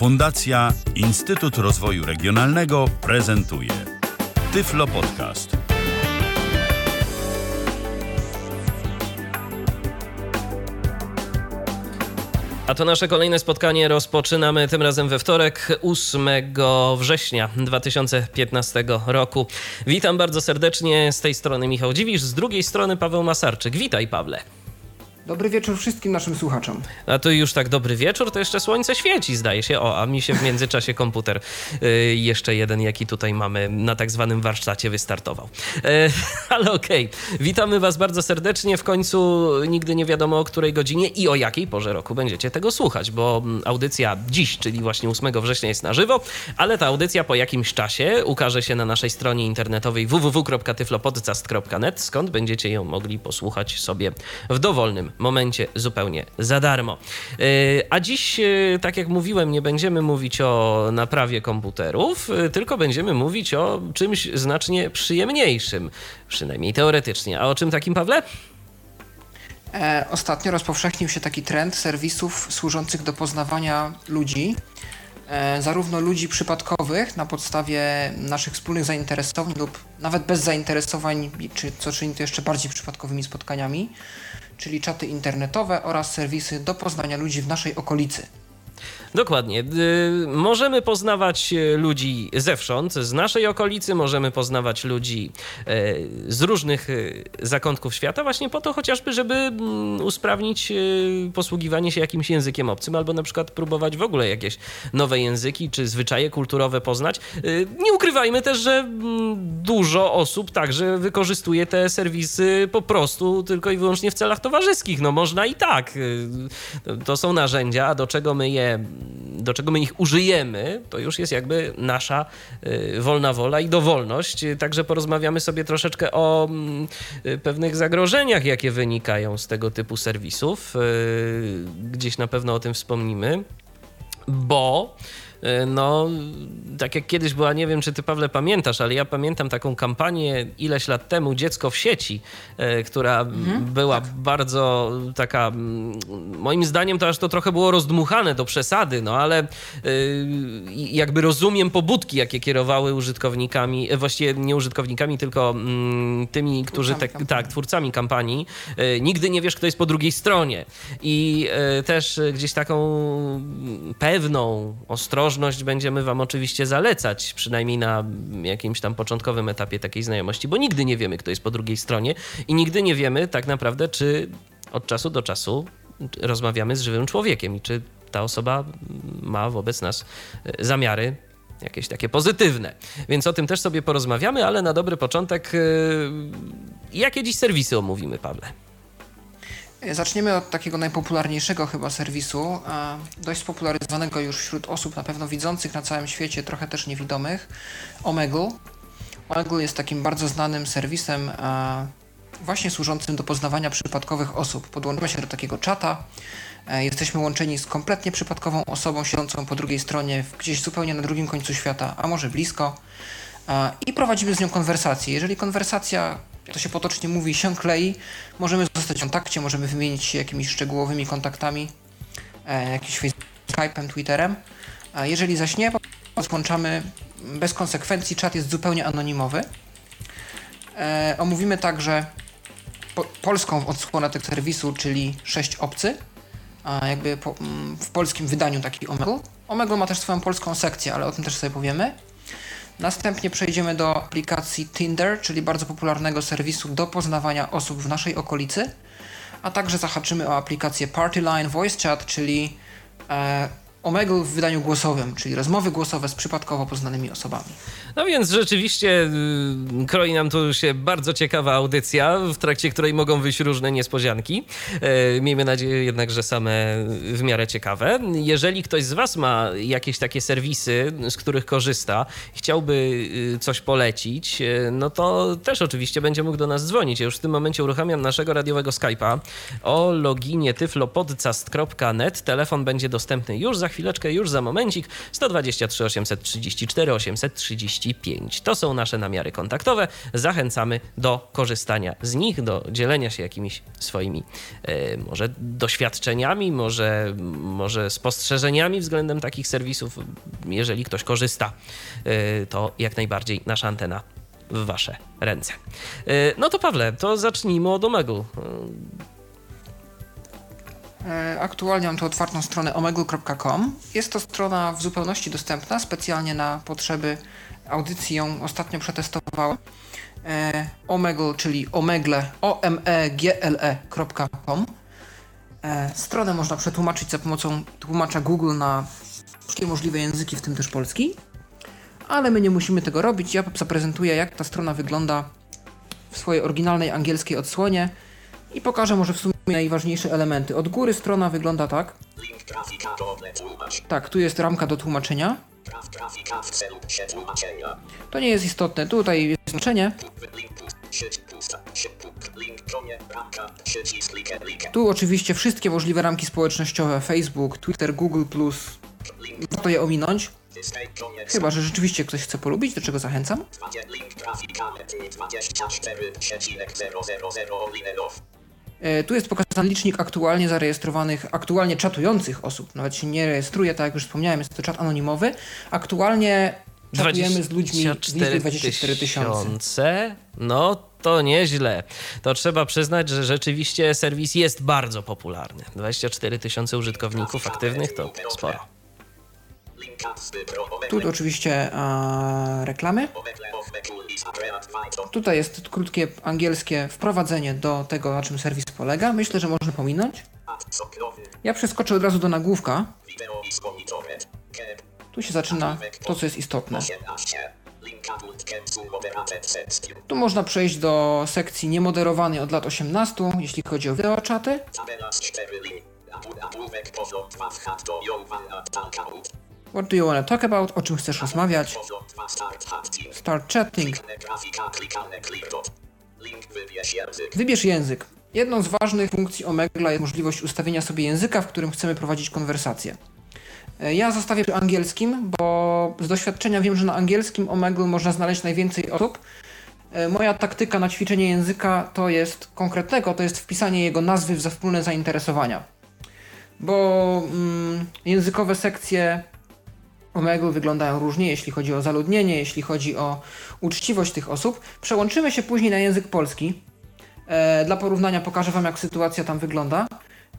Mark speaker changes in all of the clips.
Speaker 1: Fundacja Instytut Rozwoju Regionalnego prezentuje Tyflo Podcast.
Speaker 2: A to nasze kolejne spotkanie rozpoczynamy tym razem we wtorek, 8 września 2015 roku. Witam bardzo serdecznie z tej strony Michał Dziwisz, z drugiej strony Paweł Masarczyk. Witaj Pawle.
Speaker 3: Dobry wieczór wszystkim naszym słuchaczom.
Speaker 2: A to już tak dobry wieczór, to jeszcze słońce świeci, zdaje się. O, a mi się w międzyczasie komputer y, jeszcze jeden, jaki tutaj mamy na tak zwanym warsztacie wystartował. Y, ale okej, okay. witamy Was bardzo serdecznie. W końcu nigdy nie wiadomo o której godzinie i o jakiej porze roku będziecie tego słuchać, bo mm, audycja dziś, czyli właśnie 8 września jest na żywo, ale ta audycja po jakimś czasie ukaże się na naszej stronie internetowej www.tyflopodcast.net, skąd będziecie ją mogli posłuchać sobie w dowolnym momencie zupełnie za darmo. E, a dziś, e, tak jak mówiłem, nie będziemy mówić o naprawie komputerów, e, tylko będziemy mówić o czymś znacznie przyjemniejszym, przynajmniej teoretycznie. A o czym takim, Pawle?
Speaker 3: Ostatnio rozpowszechnił się taki trend serwisów służących do poznawania ludzi, zarówno ludzi przypadkowych na podstawie naszych wspólnych zainteresowań lub nawet bez zainteresowań, czy co czyni to jeszcze bardziej przypadkowymi spotkaniami, czyli czaty internetowe oraz serwisy do poznania ludzi w naszej okolicy.
Speaker 2: Dokładnie. Y, możemy poznawać e, ludzi zewsząd, z naszej okolicy, możemy poznawać ludzi e, z różnych zakątków świata, właśnie po to chociażby, żeby mm, usprawnić posługiwanie się jakimś językiem obcym, albo na przykład próbować w ogóle jakieś nowe języki czy zwyczaje kulturowe poznać. Nie ukrywajmy też, że mm, dużo osób także wykorzystuje te serwisy po prostu tylko i wyłącznie w celach towarzyskich. No można i tak. To są narzędzia, do czego my je do czego my ich użyjemy, to już jest jakby nasza y, wolna wola i dowolność. Także porozmawiamy sobie troszeczkę o mm, pewnych zagrożeniach, jakie wynikają z tego typu serwisów. Y, gdzieś na pewno o tym wspomnimy, bo no, tak jak kiedyś była, nie wiem czy ty Pawle pamiętasz, ale ja pamiętam taką kampanię ileś lat temu, Dziecko w sieci, e, która mhm, była tak. bardzo taka, moim zdaniem to aż to trochę było rozdmuchane do przesady, no ale e, jakby rozumiem pobudki, jakie kierowały użytkownikami, właściwie nie użytkownikami, tylko tymi, którzy, te, tak, twórcami kampanii. Nigdy nie wiesz, kto jest po drugiej stronie. I też gdzieś taką pewną ostrożność ostrożność będziemy Wam oczywiście zalecać, przynajmniej na jakimś tam początkowym etapie takiej znajomości, bo nigdy nie wiemy, kto jest po drugiej stronie i nigdy nie wiemy tak naprawdę, czy od czasu do czasu rozmawiamy z żywym człowiekiem i czy ta osoba ma wobec nas e, zamiary jakieś takie pozytywne. Więc o tym też sobie porozmawiamy, ale na dobry początek, e, jakie dziś serwisy omówimy, Pawle?
Speaker 3: Zaczniemy od takiego najpopularniejszego chyba serwisu, dość spopularyzowanego już wśród osób na pewno widzących na całym świecie, trochę też niewidomych, Omegle. Omegle jest takim bardzo znanym serwisem właśnie służącym do poznawania przypadkowych osób. Podłączamy się do takiego czata, e, jesteśmy łączeni z kompletnie przypadkową osobą siedzącą po drugiej stronie, gdzieś zupełnie na drugim końcu świata, a może blisko i prowadzimy z nią konwersację. Jeżeli konwersacja to się potocznie mówi, się klei, możemy zostać w kontakcie, możemy wymienić się jakimiś szczegółowymi kontaktami, e, jakimś Skype'em, Twitterem. A jeżeli zaś nie, złączamy bez konsekwencji, czat jest zupełnie anonimowy. E, omówimy także po, polską odsłonę tego serwisu, czyli 6 obcy, a jakby po, w polskim wydaniu taki Omegle. Omegle ma też swoją polską sekcję, ale o tym też sobie powiemy. Następnie przejdziemy do aplikacji Tinder, czyli bardzo popularnego serwisu do poznawania osób w naszej okolicy, a także zahaczymy o aplikację Partyline Voice Chat, czyli e, Omegle w wydaniu głosowym, czyli rozmowy głosowe z przypadkowo poznanymi osobami.
Speaker 2: No więc rzeczywiście y, kroi nam tu się bardzo ciekawa audycja, w trakcie której mogą wyjść różne niespodzianki. E, miejmy nadzieję jednak, że same w miarę ciekawe. Jeżeli ktoś z Was ma jakieś takie serwisy, z których korzysta, chciałby y, coś polecić, no to też oczywiście będzie mógł do nas dzwonić. Ja już w tym momencie uruchamiam naszego radiowego Skype'a o loginie tyflopodcast.net. Telefon będzie dostępny już za chwileczkę, już za momencik. 123 834 835. To są nasze namiary kontaktowe. Zachęcamy do korzystania z nich, do dzielenia się jakimiś swoimi e, może doświadczeniami, może, może spostrzeżeniami względem takich serwisów. Jeżeli ktoś korzysta, e, to jak najbardziej nasza antena w wasze ręce. E, no to Pawle, to zacznijmy od Omegu.
Speaker 3: E, Aktualnie mam tu otwartą stronę omegl.com. Jest to strona w zupełności dostępna, specjalnie na potrzeby audycji ją ostatnio przetestowałem. E, Omegle, czyli omegle, o m e g l e.com. E, Stronę można przetłumaczyć za pomocą tłumacza Google na wszystkie możliwe języki, w tym też polski. Ale my nie musimy tego robić. Ja zaprezentuję, jak ta strona wygląda w swojej oryginalnej angielskiej odsłonie i pokażę może w sumie najważniejsze elementy. Od góry strona wygląda tak. Tak, tu jest ramka do tłumaczenia. To nie jest istotne. Tutaj jest znaczenie. Tu oczywiście wszystkie możliwe ramki społecznościowe. Facebook, Twitter, Google+. Warto je ominąć. Chyba, że rzeczywiście ktoś chce polubić, do czego zachęcam.
Speaker 4: Dwadzie- link grafika metry 24, przecinek 000 liniow.
Speaker 3: E, Tu jest pokazany licznik aktualnie zarejestrowanych, aktualnie czatujących osób. Nawet się nie rejestruje, tak jak już wspomniałem, jest to czat anonimowy. Aktualnie czatujemy z ludźmi z liczby 24 tysiące.
Speaker 2: tysiące. No to nieźle. To trzeba przyznać, że rzeczywiście serwis jest bardzo popularny. 24 tysiące użytkowników aktywnych to sporo.
Speaker 4: Link apsy pro
Speaker 3: Tu
Speaker 4: omegle,
Speaker 3: oczywiście a, reklamy. Tutaj jest krótkie angielskie wprowadzenie do tego, na czym serwis polega. Myślę, że można pominąć. Ja przeskoczę od razu do nagłówka. Tu się zaczyna to, co jest istotne.
Speaker 4: 18. Link adult cancel moderated session.
Speaker 3: Tu można przejść do sekcji niemoderowanej od lat 18, jeśli chodzi o wideoczaty.
Speaker 4: Tabela z 4 linii. Abu- Abówek poziom 2 w hat do Jowana Talkaut.
Speaker 3: What do you want to talk about? O czym chcesz rozmawiać?
Speaker 4: Poziom 2 start
Speaker 3: chatting.
Speaker 4: Wybierz język.
Speaker 3: Jedną z ważnych funkcji Omegla jest możliwość ustawienia sobie języka, w którym chcemy prowadzić konwersację. E, Ja zostawię przy angielskim, bo z doświadczenia wiem, że na angielskim Omegle można znaleźć najwięcej osób. E, Moja taktyka na ćwiczenie języka to jest konkretnego, to jest wpisanie jego nazwy w wspólne zainteresowania. Bo mm, językowe sekcje Omegle wyglądają różnie, jeśli chodzi o zaludnienie, jeśli chodzi o uczciwość tych osób. Przełączymy się później na język polski. E, Dla porównania pokażę Wam, jak sytuacja tam wygląda.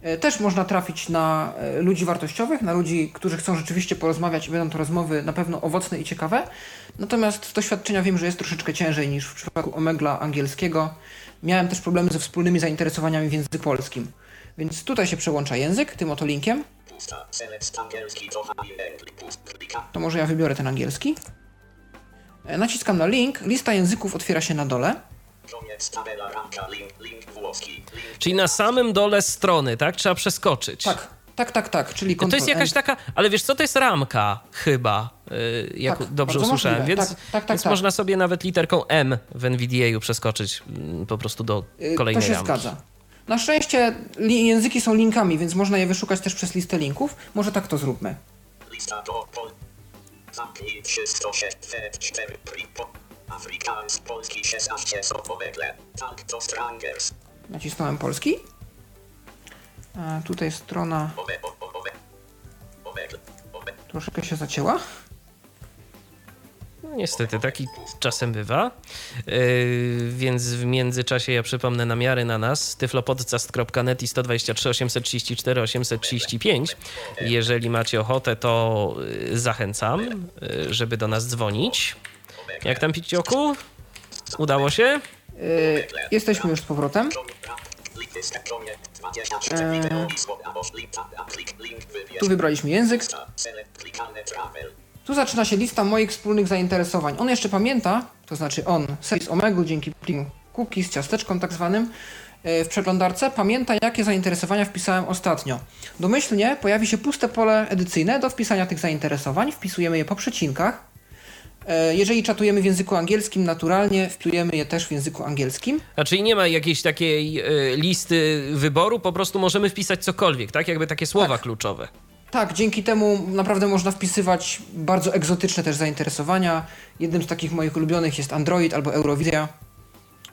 Speaker 3: E, Też można trafić na e, ludzi wartościowych, na ludzi, którzy chcą rzeczywiście porozmawiać i będą to rozmowy na pewno owocne i ciekawe. Natomiast z doświadczenia wiem, że jest troszeczkę ciężej niż w przypadku Omegla angielskiego. Miałem też problemy ze wspólnymi zainteresowaniami w języku polskim. Więc tutaj się przełącza język, tym oto linkiem.
Speaker 4: To
Speaker 3: może ja wybiorę ten angielski. E, Naciskam na link, lista języków otwiera się na dole.
Speaker 4: Koniec tabela ramka. Link. Link włoski. Link.
Speaker 2: Czyli na samym dole strony, tak? Trzeba przeskoczyć.
Speaker 3: Tak, tak, tak, tak, czyli
Speaker 2: To jest jakaś taka, ale wiesz co, to jest ramka chyba, yy, jak
Speaker 3: Tak,
Speaker 2: dobrze usłyszałem,
Speaker 3: możliwe.
Speaker 2: więc,
Speaker 3: Tak, tak, tak,
Speaker 2: więc
Speaker 3: tak.
Speaker 2: można sobie nawet literką M w NVDA przeskoczyć mm, po prostu do
Speaker 3: Y,
Speaker 2: kolejnej
Speaker 3: To się
Speaker 2: ramki.
Speaker 3: zgadza. Na szczęście języki są linkami, więc można je wyszukać też przez listę linków. Może tak to zróbmy.
Speaker 4: Lista do pol. Zamknij 306 4 pripo. Afrikaans polski 16 są omegle. Tak to strangers.
Speaker 3: Nacisnąłem polski. A tutaj strona troszeczkę się zacięła.
Speaker 2: Niestety, taki czasem bywa. Yy, więc w międzyczasie ja przypomnę namiary na nas. tyflopodcast.net i 123 834 835. Jeżeli macie ochotę, to yy, zachęcam, yy, żeby do nas dzwonić. Jak tam Picioku? Udało się?
Speaker 3: Y, jesteśmy już z powrotem.
Speaker 4: Lista konie 24 wideo i słowa albo link tab, a klik link wybierz.
Speaker 3: Tu wybraliśmy język. Tu zaczyna się lista moich wspólnych zainteresowań. On jeszcze pamięta, to znaczy on, serwis Omega dzięki pliku cookies, ciasteczkom tak zwanym, e, w przeglądarce pamięta, jakie zainteresowania wpisałem ostatnio. Domyślnie pojawi się puste pole edycyjne do wpisania tych zainteresowań. Wpisujemy je po przecinkach. E, Jeżeli czatujemy w języku angielskim, naturalnie wpisujemy je też w języku angielskim.
Speaker 2: A czyli nie ma jakiejś takiej y, listy wyboru, po prostu możemy wpisać cokolwiek, tak? Jakby takie słowa
Speaker 3: Tak.
Speaker 2: kluczowe.
Speaker 3: Tak, dzięki temu naprawdę można wpisywać bardzo egzotyczne też zainteresowania. Jednym z takich moich ulubionych jest Android albo Eurowizja.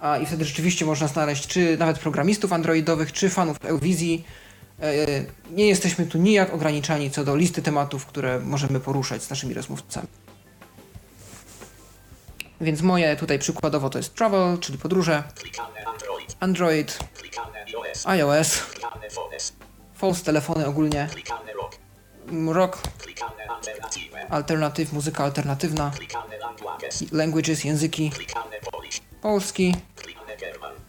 Speaker 3: A i wtedy rzeczywiście można znaleźć czy nawet programistów androidowych, czy fanów Eurowizji. E, nie jesteśmy tu nijak ograniczani co do listy tematów, które możemy poruszać z naszymi rozmówcami. Więc moje tutaj przykładowo to jest travel, czyli podróże,
Speaker 4: Android. IOS.
Speaker 3: false telefony ogólnie,
Speaker 4: Rock.
Speaker 3: m, rock, alternatyw, muzyka alternatywna,
Speaker 4: Languages.
Speaker 3: języki, polski,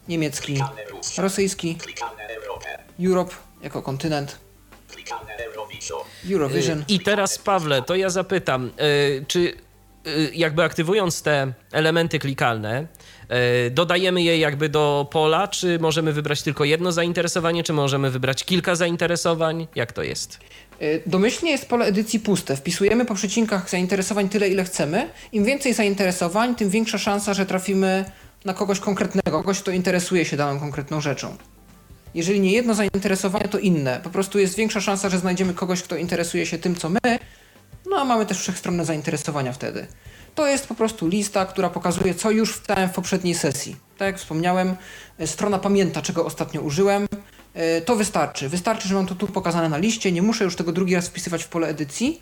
Speaker 3: niemiecki, rosyjski. Europe jako kontynent,
Speaker 4: Eurovision.
Speaker 3: Eurovision.
Speaker 2: I teraz, Pawle, to ja zapytam, y, czy y, jakby aktywując te elementy klikalne, y, dodajemy je jakby do pola, czy możemy wybrać tylko jedno zainteresowanie, czy możemy wybrać kilka zainteresowań? Jak to jest?
Speaker 3: Y, Domyślnie jest pole edycji puste. Wpisujemy po przecinkach zainteresowań tyle, ile chcemy. Im więcej zainteresowań, tym większa szansa, że trafimy na kogoś konkretnego, kogoś, kto interesuje się daną konkretną rzeczą. Jeżeli nie jedno zainteresowanie, to inne. Po prostu jest większa szansa, że znajdziemy kogoś, kto interesuje się tym, co my. No a mamy też wszechstronne zainteresowania wtedy. To jest po prostu lista, która pokazuje, co już wstałem w poprzedniej sesji. Tak jak wspomniałem, y, strona pamięta, czego ostatnio użyłem. Y, To wystarczy. Wystarczy, że mam to tu pokazane na liście. Nie muszę już tego drugi raz wpisywać w pole edycji.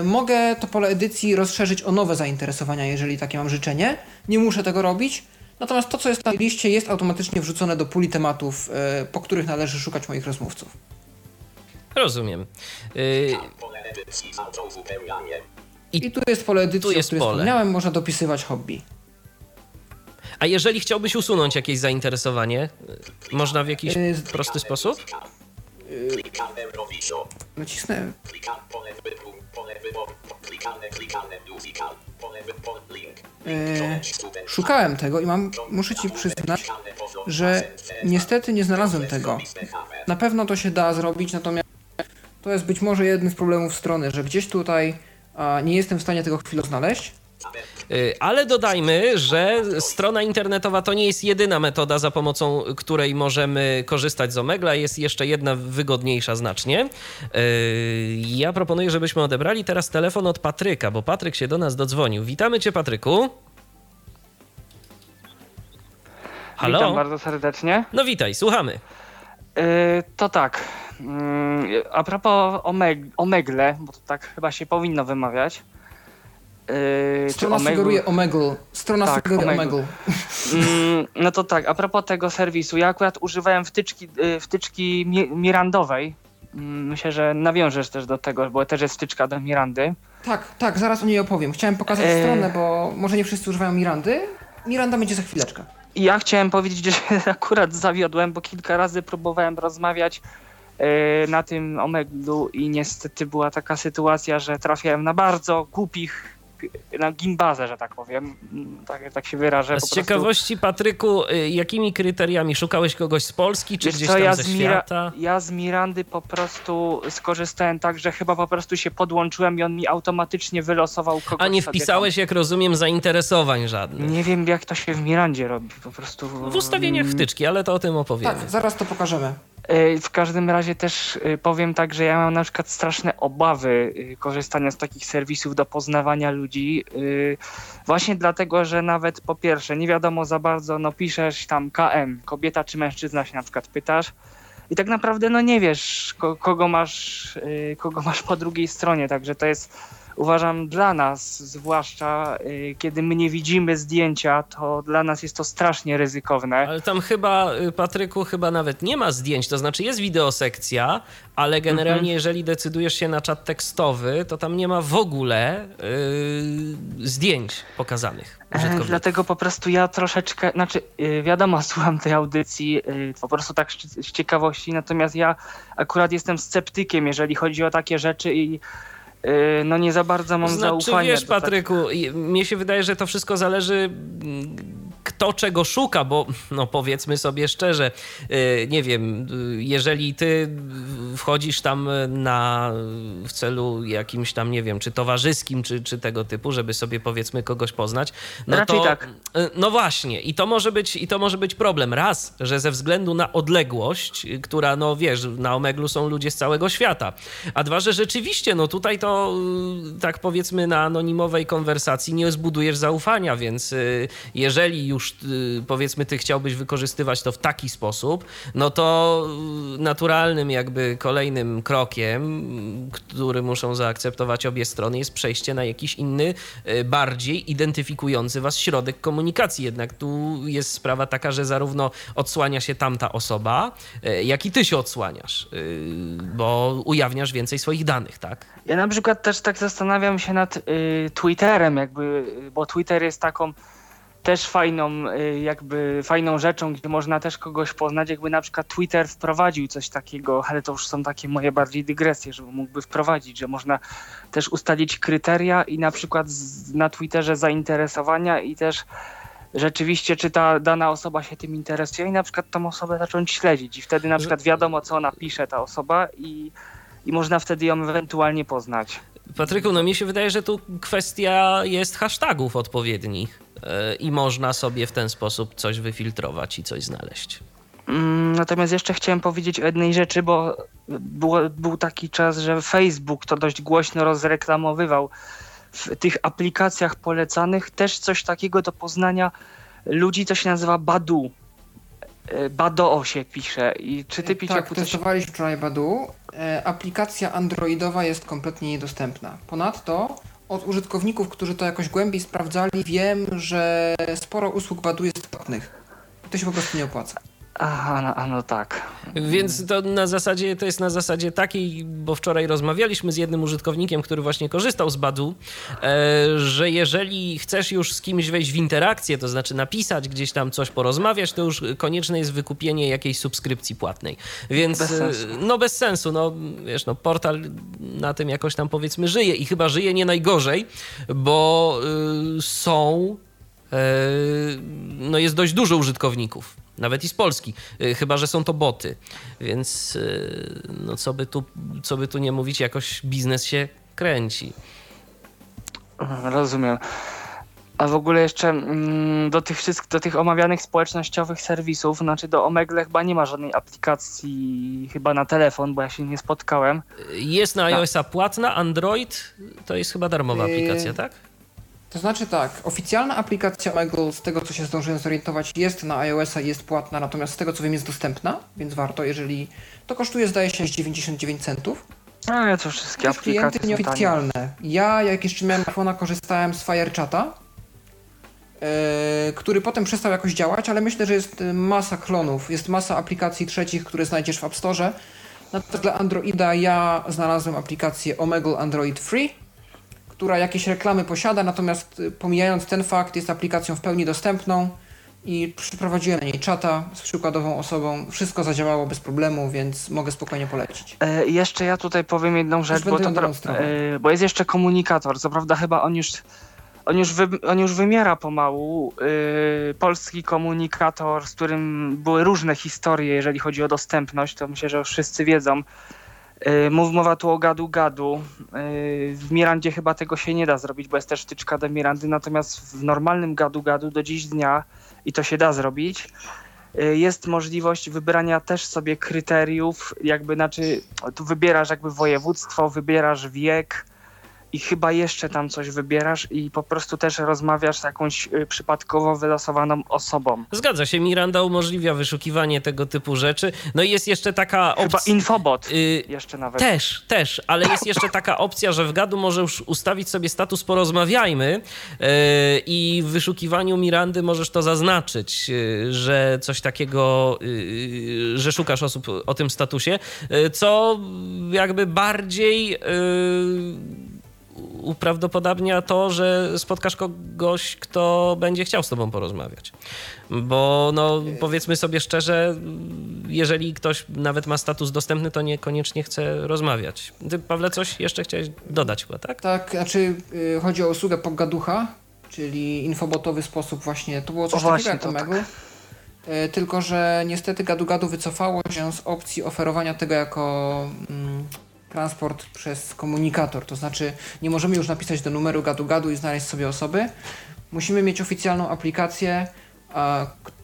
Speaker 3: Y, Mogę to pole edycji rozszerzyć o nowe zainteresowania, jeżeli takie mam życzenie. Nie muszę tego robić. Natomiast to, co jest na liście, jest automatycznie wrzucone do puli tematów, y, po których należy szukać moich rozmówców.
Speaker 2: Rozumiem. Y,
Speaker 4: Pole edycji z autouzupełnianiem.
Speaker 3: I tu jest pole edycji,
Speaker 2: Tu jest
Speaker 3: o którym
Speaker 2: pole.
Speaker 3: wspomniałem. Można dopisywać hobby.
Speaker 2: A jeżeli chciałbyś usunąć jakieś zainteresowanie, można w jakiś
Speaker 3: Y,
Speaker 2: prosty sposób?
Speaker 4: Eurovision.
Speaker 3: Nacisnę. Yy, Szukałem tego i mam, muszę ci przyznać, że niestety nie znalazłem tego. Na pewno to się da zrobić, natomiast to jest być może jeden z problemów strony, że gdzieś tutaj a, nie jestem w stanie tego chwilę znaleźć.
Speaker 2: Y, Ale dodajmy, że strona internetowa to nie jest jedyna metoda, za pomocą której możemy korzystać z Omegla. Jest jeszcze jedna wygodniejsza znacznie. Y, Ja proponuję, żebyśmy odebrali teraz telefon od Patryka, bo Patryk się do nas dodzwonił. Witamy cię, Patryku. Halo?
Speaker 5: Witam bardzo serdecznie.
Speaker 2: No witaj, słuchamy.
Speaker 5: Yy, to tak. Yy, a propos omeg Omegle, bo to tak chyba się powinno wymawiać. Yy,
Speaker 3: Strona
Speaker 5: Omegle-
Speaker 3: sugeruje Omegle. Strona
Speaker 5: Tak,
Speaker 3: sugeruje
Speaker 5: Omegle.
Speaker 3: Omegle.
Speaker 5: Mm, no to tak, a propos tego serwisu, ja akurat używałem wtyczki, yy, wtyczki mi Mirandowej. Mm, Myślę, że nawiążesz też do tego, bo też jest wtyczka do Mirandy.
Speaker 3: Tak, tak, zaraz o niej opowiem. Chciałem pokazać
Speaker 5: Eee.
Speaker 3: stronę, bo może nie wszyscy używają Mirandy. Miranda będzie za chwileczkę.
Speaker 5: Ja chciałem powiedzieć, że akurat zawiodłem, bo kilka razy próbowałem rozmawiać yy, na tym Omeglu i niestety była taka sytuacja, że trafiałem na bardzo głupich, na gimbazę, że tak powiem, tak, tak się wyrażę.
Speaker 2: A
Speaker 5: po
Speaker 2: z
Speaker 5: prostu.
Speaker 2: ciekawości, Patryku, y, jakimi kryteriami szukałeś kogoś z Polski, czy
Speaker 5: Wiesz
Speaker 2: gdzieś
Speaker 5: co,
Speaker 2: tam
Speaker 5: ja
Speaker 2: ze świata?
Speaker 5: ja z Mirandy po prostu skorzystałem tak, że chyba po prostu się podłączyłem i on mi automatycznie wylosował kogoś
Speaker 2: A nie wpisałeś, jak rozumiem, zainteresowań żadnych.
Speaker 5: Nie wiem, jak to się w Mirandzie robi, po prostu...
Speaker 2: W ustawieniach wtyczki, ale to o tym opowiemy.
Speaker 3: Tak, zaraz to pokażemy.
Speaker 5: E, W każdym razie też e, powiem tak, że ja mam na przykład straszne obawy e, korzystania z takich serwisów do poznawania ludzi. Właśnie dlatego, że nawet po pierwsze nie wiadomo za bardzo, no piszesz tam KM, kobieta czy mężczyzna się na przykład pytasz i tak naprawdę no nie wiesz ko- kogo masz, kogo masz po drugiej stronie, także to jest uważam dla nas zwłaszcza e, kiedy my nie widzimy zdjęcia, to dla nas jest to strasznie ryzykowne.
Speaker 2: Ale tam chyba, y, Patryku, chyba nawet nie ma zdjęć, to znaczy jest wideosekcja, ale generalnie
Speaker 5: Mhm.
Speaker 2: jeżeli decydujesz się na czat tekstowy, to tam nie ma w ogóle y, zdjęć pokazanych
Speaker 5: E. Dlatego po prostu ja troszeczkę, znaczy e, wiadomo, słucham tej audycji po prostu tak z ciekawości, natomiast ja akurat jestem sceptykiem, jeżeli chodzi o takie rzeczy i no nie za bardzo mam
Speaker 2: Znaczy,
Speaker 5: zaufanie.
Speaker 2: wiesz,
Speaker 5: tak-
Speaker 2: Patryku, i- mnie się wydaje, że to wszystko zależy, mm, kto czego szuka, bo no powiedzmy sobie szczerze, nie wiem, jeżeli ty wchodzisz tam na, w celu jakimś tam, nie wiem, czy towarzyskim, czy, czy tego typu, żeby sobie powiedzmy kogoś poznać, no
Speaker 5: Raczej
Speaker 2: to...
Speaker 5: tak.
Speaker 2: No właśnie, i to może być, i to może być problem. Raz, że ze względu na odległość, która, no wiesz, na Omeglu są ludzie z całego świata, a dwa, że rzeczywiście, no tutaj to tak powiedzmy na anonimowej konwersacji nie zbudujesz zaufania, więc y, jeżeli już y, powiedzmy ty chciałbyś wykorzystywać to w taki sposób, no to y, naturalnym jakby kolejnym krokiem, który muszą zaakceptować obie strony jest przejście na jakiś inny, bardziej identyfikujący was środek komunikacji. Jednak tu jest sprawa taka, że zarówno odsłania się tamta osoba, jak i ty się odsłaniasz, bo ujawniasz więcej swoich danych, tak?
Speaker 5: Ja na przykład też tak zastanawiam się nad y, Twitterem, jakby, bo Twitter jest taką też fajną, y, jakby fajną rzeczą, gdzie można też kogoś poznać, jakby na przykład Twitter wprowadził coś takiego, ale to już są takie moje bardziej dygresje, żeby mógłby wprowadzić, że można też ustalić kryteria i na przykład na Twitterze zainteresowania i też rzeczywiście, czy ta dana osoba się tym interesuje i na przykład tą osobę zacząć śledzić i wtedy na przykład wiadomo, co ona pisze, ta osoba i i można wtedy ją ewentualnie poznać.
Speaker 2: Patryku, no mi się wydaje, że tu kwestia jest hashtagów odpowiednich i można sobie w ten sposób coś wyfiltrować i coś znaleźć.
Speaker 5: Mm, natomiast jeszcze chciałem powiedzieć o jednej rzeczy, bo było, był taki czas, że Facebook to dość głośno rozreklamowywał w tych aplikacjach polecanych też coś takiego do poznania ludzi, co się nazywa Badu. E, Badoo się pisze. I czy ty
Speaker 3: Tak, coś... testowaliśmy wczoraj Badu. E, aplikacja androidowa jest kompletnie niedostępna. Ponadto od użytkowników, którzy to jakoś głębiej sprawdzali, wiem, że sporo usług Badu jest płatnych. To się po prostu nie opłaca.
Speaker 5: Aha, no, no tak.
Speaker 2: Więc to na zasadzie, to jest na zasadzie takiej, bo wczoraj rozmawialiśmy z jednym użytkownikiem, który właśnie korzystał z Badu, e, że jeżeli chcesz już z kimś wejść w interakcję, to znaczy napisać gdzieś tam coś, porozmawiać, to już konieczne jest wykupienie jakiejś subskrypcji płatnej. Więc bez no bez sensu, no wiesz, no portal na tym jakoś tam powiedzmy żyje i chyba żyje nie najgorzej, bo y, są e, no jest dość dużo użytkowników nawet i z Polski, y, chyba że są to boty. Więc y, no co by tu, co by tu nie mówić, jakoś biznes się kręci.
Speaker 5: Rozumiem. A w ogóle jeszcze mm, do tych wszystkich, do tych omawianych społecznościowych serwisów, znaczy do Omegle chyba nie ma żadnej aplikacji chyba na telefon, bo ja się nie spotkałem.
Speaker 2: Jest na iOS-a płatna, Android to jest chyba darmowa aplikacja, tak?
Speaker 3: To znaczy tak, oficjalna aplikacja Omegle, z tego co się zdążyłem zorientować, jest na iOS-a i jest płatna, natomiast z tego co wiem jest dostępna, więc warto, jeżeli to kosztuje zdaje się 99 centów.
Speaker 5: A ja to wszystkie
Speaker 3: to
Speaker 5: aplikacje
Speaker 3: klienty nieoficjalne. Ja jak jeszcze miałem iPhone'a korzystałem z FireChata, yy, który potem przestał jakoś działać, ale myślę, że jest masa klonów, jest masa aplikacji trzecich, które znajdziesz w App Store. Natomiast dla Androida ja znalazłem aplikację Omegle Android Free, która jakieś reklamy posiada, natomiast y, pomijając ten fakt, jest aplikacją w pełni dostępną i przeprowadziłem na niej czata z przykładową osobą. Wszystko zadziałało bez problemu, więc mogę spokojnie polecić.
Speaker 5: E, jeszcze ja tutaj powiem jedną rzecz, bo, to, e, bo jest jeszcze komunikator. Co prawda chyba on już, on już, wy, on już wymiera pomału. E, polski komunikator, z którym były różne historie, jeżeli chodzi o dostępność, to myślę, że wszyscy wiedzą. E, mów, mowa tu o gadu-gadu. E, w Mirandzie chyba tego się nie da zrobić, bo jest też wtyczka do Mirandy, natomiast w normalnym gadu-gadu do dziś dnia, i to się da zrobić, e, jest możliwość wybrania też sobie kryteriów, jakby, znaczy, tu wybierasz jakby województwo, wybierasz wiek, i chyba jeszcze tam coś wybierasz i po prostu też rozmawiasz z jakąś y, przypadkowo wylosowaną osobą.
Speaker 2: Zgadza się, Miranda umożliwia wyszukiwanie tego typu rzeczy. No i jest jeszcze taka opcja...
Speaker 5: Chyba infobot y jeszcze nawet.
Speaker 2: Też, też, ale jest jeszcze taka opcja, że w gadu możesz ustawić sobie status porozmawiajmy yy, i w wyszukiwaniu Mirandy możesz to zaznaczyć, yy, że coś takiego, yy, że szukasz osób o tym statusie, co jakby bardziej uprawdopodobnia to, że spotkasz kogoś, kto będzie chciał z tobą porozmawiać. Bo no, powiedzmy sobie szczerze, jeżeli ktoś nawet ma status dostępny, to niekoniecznie chce rozmawiać. Ty, Pawle, coś jeszcze chciałeś dodać chyba, tak?
Speaker 3: Tak, znaczy yy, chodzi o usługę Pogaducha, czyli infobotowy sposób właśnie, to było coś
Speaker 5: O,
Speaker 3: takiego
Speaker 5: właśnie,
Speaker 3: jak
Speaker 5: tak.
Speaker 3: E, tylko że niestety Gadu Gadu wycofało się z opcji oferowania tego jako mm, transport przez komunikator, to znaczy nie możemy już napisać do numeru Gadu Gadu i znaleźć sobie osoby, musimy mieć oficjalną aplikację,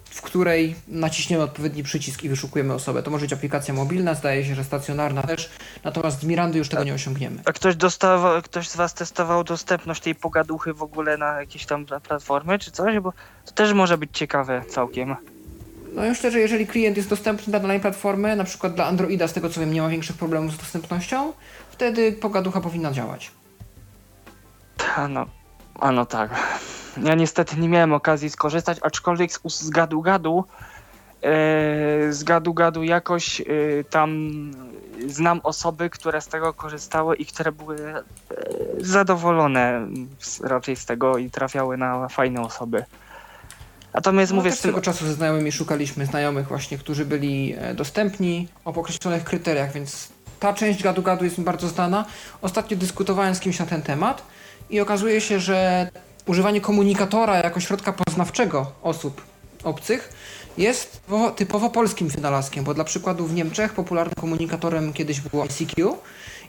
Speaker 3: w której naciśniemy odpowiedni przycisk i wyszukujemy osobę. To może być aplikacja mobilna, zdaje się, że stacjonarna też, natomiast z Mirandy już tego nie osiągniemy.
Speaker 5: A ktoś dostawał, ktoś z was testował dostępność tej pogaduchy w ogóle na jakieś tam pla- platformy czy coś? Bo to też może być ciekawe całkiem.
Speaker 3: No myślę, że jeżeli klient jest dostępny dla danej platformy, na przykład dla Androida, z tego co wiem, nie ma większych problemów z dostępnością, wtedy pogaducha powinna działać.
Speaker 5: A no, a no tak. Ja niestety nie miałem okazji skorzystać, aczkolwiek z, z gadu gadu e, z gadu gadu jakoś e, tam znam osoby, które z tego korzystały i które były e, zadowolone z, raczej z tego i trafiały na fajne osoby. Natomiast
Speaker 3: No,
Speaker 5: mówię
Speaker 3: też
Speaker 5: z tym,
Speaker 3: swego czasu ze znajomymi szukaliśmy znajomych właśnie, którzy byli e, dostępni o określonych kryteriach, więc ta część gadu-gadu jest mi bardzo znana. Ostatnio dyskutowałem z kimś na ten temat i okazuje się, że używanie komunikatora jako środka poznawczego osób obcych jest typowo, polskim wynalazkiem, bo dla przykładu w Niemczech popularnym komunikatorem kiedyś było ICQ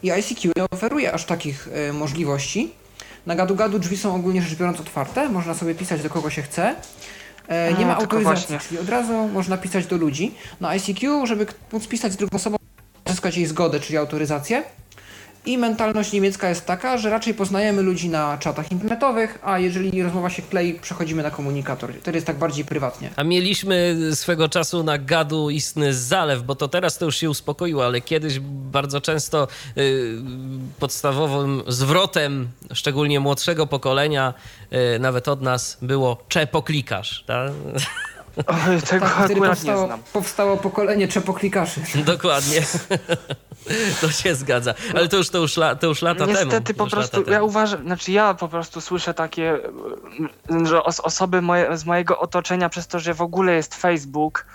Speaker 3: i ICQ nie oferuje aż takich e, możliwości. Na gadu-gadu drzwi są ogólnie rzecz biorąc otwarte, można sobie pisać do kogo się chce. E, nie ma autoryzacji, od razu można pisać do ludzi. Na ICQ, żeby móc pisać z drugą osobą, uzyskać jej zgodę, czyli autoryzację. I mentalność niemiecka jest taka, że raczej poznajemy ludzi na czatach internetowych, a jeżeli rozmowa się klei, przechodzimy na komunikator. Wtedy jest tak bardziej prywatnie.
Speaker 2: A mieliśmy swego czasu na gadu istny zalew, bo to teraz to już się uspokoiło, ale kiedyś bardzo często y, podstawowym zwrotem, szczególnie młodszego pokolenia, y, nawet od nas, było czepoklikasz. Tak?
Speaker 5: Oj, tego
Speaker 3: Tak,
Speaker 5: akurat nie
Speaker 3: powstało,
Speaker 5: znam.
Speaker 3: powstało pokolenie czepoklikaszy.
Speaker 2: Dokładnie. to się zgadza. Ale to już, to już, la, to już lata temu.
Speaker 5: Niestety po prostu, ja uważam, znaczy ja po prostu słyszę takie, mm, że os osoby moje, z mojego otoczenia przez to, że w ogóle jest Facebook,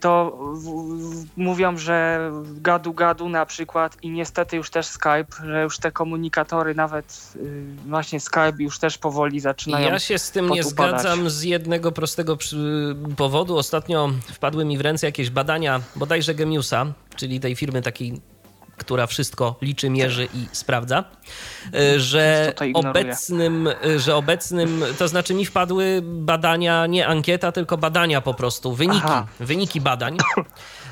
Speaker 5: to w, w, mówią, że gadu gadu na przykład i niestety już też Skype, że już te komunikatory, nawet y, właśnie Skype już też powoli zaczynają.
Speaker 2: Ja się z tym nie
Speaker 5: podupadać.
Speaker 2: zgadzam z jednego prostego powodu. Ostatnio wpadły mi w ręce jakieś badania, bodajże Gemiusa, czyli tej firmy takiej, która wszystko liczy, mierzy i sprawdza, e, że obecnym, że obecnym, to znaczy mi wpadły badania, nie ankieta, tylko badania po prostu, wyniki,
Speaker 5: Aha.
Speaker 2: wyniki badań.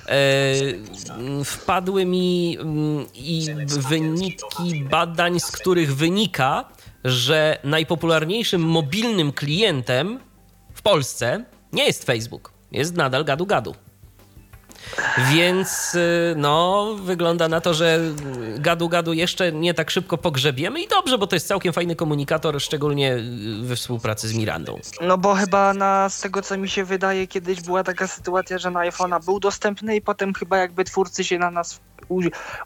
Speaker 2: E, wpadły mi mm, i wyniki badań, z których wynika, że najpopularniejszym mobilnym klientem w Polsce nie jest Facebook, jest nadal gadu gadu. Więc y, no, wygląda na to, że gadu gadu jeszcze nie tak szybko pogrzebiemy i dobrze, bo to jest całkiem fajny komunikator, szczególnie y, we współpracy z Mirandą.
Speaker 5: No bo chyba na, z tego co mi się wydaje, kiedyś była taka sytuacja, że na iPhone'a był dostępny i potem chyba jakby twórcy się na nas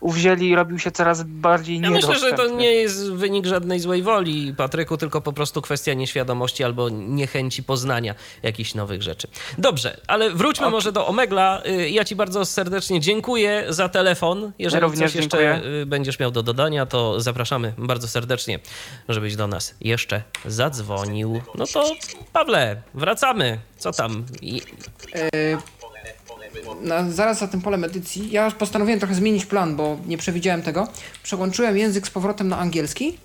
Speaker 5: uwzięli i robił się coraz bardziej
Speaker 2: Ja myślę, że to nie jest wynik żadnej złej woli, Patryku, tylko po prostu kwestia nieświadomości albo niechęci poznania jakichś nowych rzeczy. Dobrze, ale wróćmy może do Omegla. Y, Ja Ci bardzo serdecznie dziękuję za telefon. Jeżeli
Speaker 5: Również
Speaker 2: coś jeszcze
Speaker 5: dziękuję.
Speaker 2: y, będziesz miał do dodania, to zapraszamy bardzo serdecznie, żebyś do nas jeszcze zadzwonił. No to Pawle, wracamy. Co tam? I-
Speaker 3: E, na, zaraz za tym polem edycji, ja postanowiłem trochę zmienić plan, bo nie przewidziałem tego. Przełączyłem język z powrotem na angielski.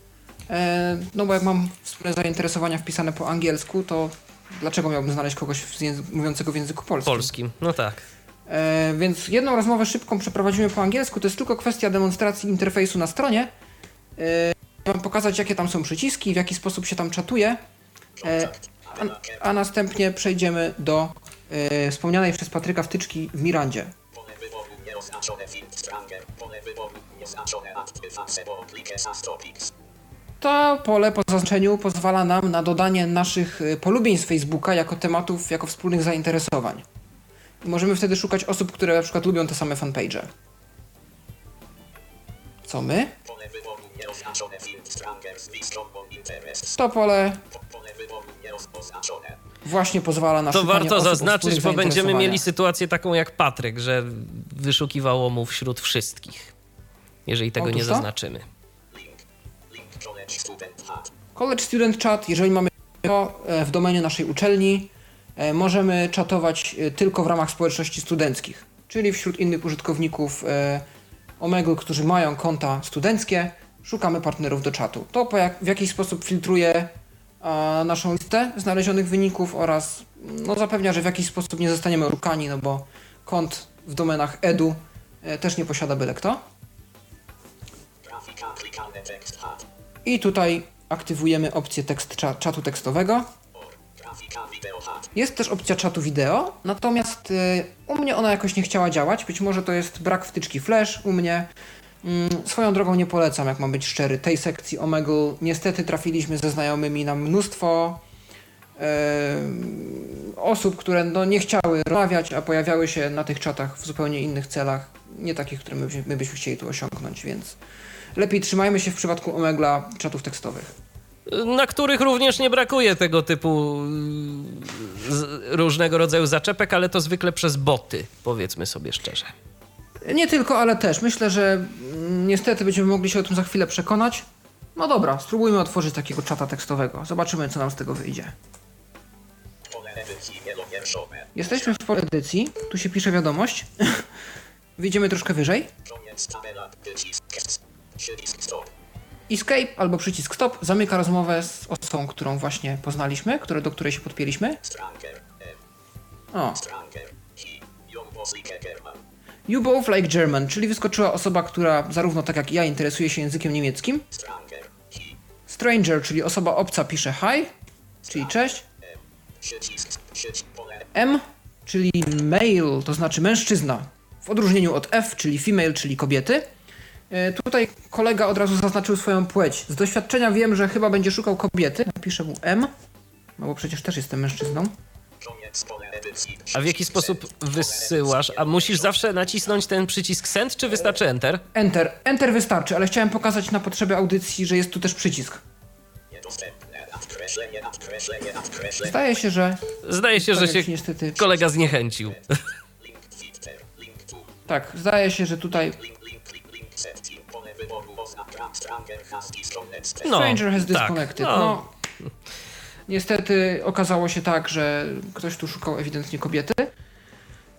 Speaker 3: E, no bo jak mam wspólne zainteresowania wpisane po angielsku, to dlaczego miałbym znaleźć kogoś języ- mówiącego w języku polskim?
Speaker 2: Polskim, no tak.
Speaker 3: E, więc jedną rozmowę szybką przeprowadzimy po angielsku. To jest tylko kwestia demonstracji interfejsu na stronie. E, Wam pokazać, jakie tam są przyciski, w jaki sposób się tam czatuje. E, a, a następnie przejdziemy do e, wspomnianej przez Patryka wtyczki w Mirandzie. To pole po zaznaczeniu pozwala nam na dodanie naszych e, polubień z Facebooka jako tematów, jako wspólnych zainteresowań. I możemy wtedy szukać osób, które na przykład lubią te same fanpage'e. Co my? To pole. Właśnie pozwala na
Speaker 2: To warto zaznaczyć, bo będziemy mieli sytuację taką jak Patryk, że wyszukiwało mu wśród wszystkich. Jeżeli tego
Speaker 3: Otóż
Speaker 2: nie
Speaker 3: to.
Speaker 2: zaznaczymy.
Speaker 4: College student
Speaker 3: Chat, jeżeli mamy e, w domenie naszej uczelni e, możemy czatować e, tylko w ramach społeczności studenckich, czyli wśród innych użytkowników Omegle, którzy mają konta studenckie, szukamy partnerów do czatu. To w jakiś sposób filtruje naszą listę znalezionych wyników oraz no, zapewnia, że w jakiś sposób nie zostaniemy oszukani, no bo kont w domenach edu e, też nie posiada byle kto. I tutaj aktywujemy opcję tekst, cza, czatu tekstowego. Jest też opcja czatu wideo, natomiast y, u mnie ona jakoś nie chciała działać. Być może to jest brak wtyczki Flash u mnie. Mm, swoją drogą nie polecam, jak mam być szczery, tej sekcji Omegle. Niestety trafiliśmy ze znajomymi na mnóstwo osób, które no, nie chciały rozmawiać, a pojawiały się na tych czatach w zupełnie innych celach, nie takich, które my, my byśmy chcieli tu osiągnąć, więc lepiej trzymajmy się w przypadku Omegla czatów tekstowych.
Speaker 2: na których również nie brakuje tego typu mm, różnego rodzaju zaczepek, ale to zwykle przez boty, powiedzmy sobie szczerze.
Speaker 3: Nie tylko, ale też. Myślę, że mm, niestety będziemy mogli się o tym za chwilę przekonać. No dobra, spróbujmy otworzyć takiego czata tekstowego. Zobaczymy, co nam z tego wyjdzie. Jesteśmy w pole edycji. Tu się pisze wiadomość. Wyjdziemy troszkę wyżej. Escape albo przycisk stop zamyka rozmowę z osobą, którą właśnie poznaliśmy, które, do której się podpięliśmy. O, you both like German, czyli wyskoczyła osoba, która zarówno tak jak ja interesuje się językiem niemieckim.
Speaker 4: Stranger.
Speaker 3: Czyli osoba obca pisze hi, czyli cześć.
Speaker 4: M,
Speaker 3: czyli male, to znaczy mężczyzna, w odróżnieniu od F, czyli female, czyli kobiety. E, Tutaj kolega od razu zaznaczył swoją płeć. Z doświadczenia wiem, że chyba będzie szukał kobiety. Napiszę mu M, no bo przecież też jestem mężczyzną.
Speaker 2: A w jaki sposób wysyłasz? A musisz zawsze nacisnąć ten przycisk send, czy wystarczy enter?
Speaker 3: Enter. Enter wystarczy, ale chciałem pokazać na potrzeby audycji, że jest tu też przycisk. Zdaje się, że
Speaker 2: Zdaje się, że się
Speaker 3: niestety...
Speaker 2: kolega zniechęcił.
Speaker 3: Tak, zdaje się, że tutaj.
Speaker 4: Stranger has disconnected.
Speaker 2: No,
Speaker 3: Stranger has
Speaker 2: tak,
Speaker 3: disconnected.
Speaker 2: no.
Speaker 3: No. Niestety okazało się tak, że ktoś tu szukał ewidentnie kobiety.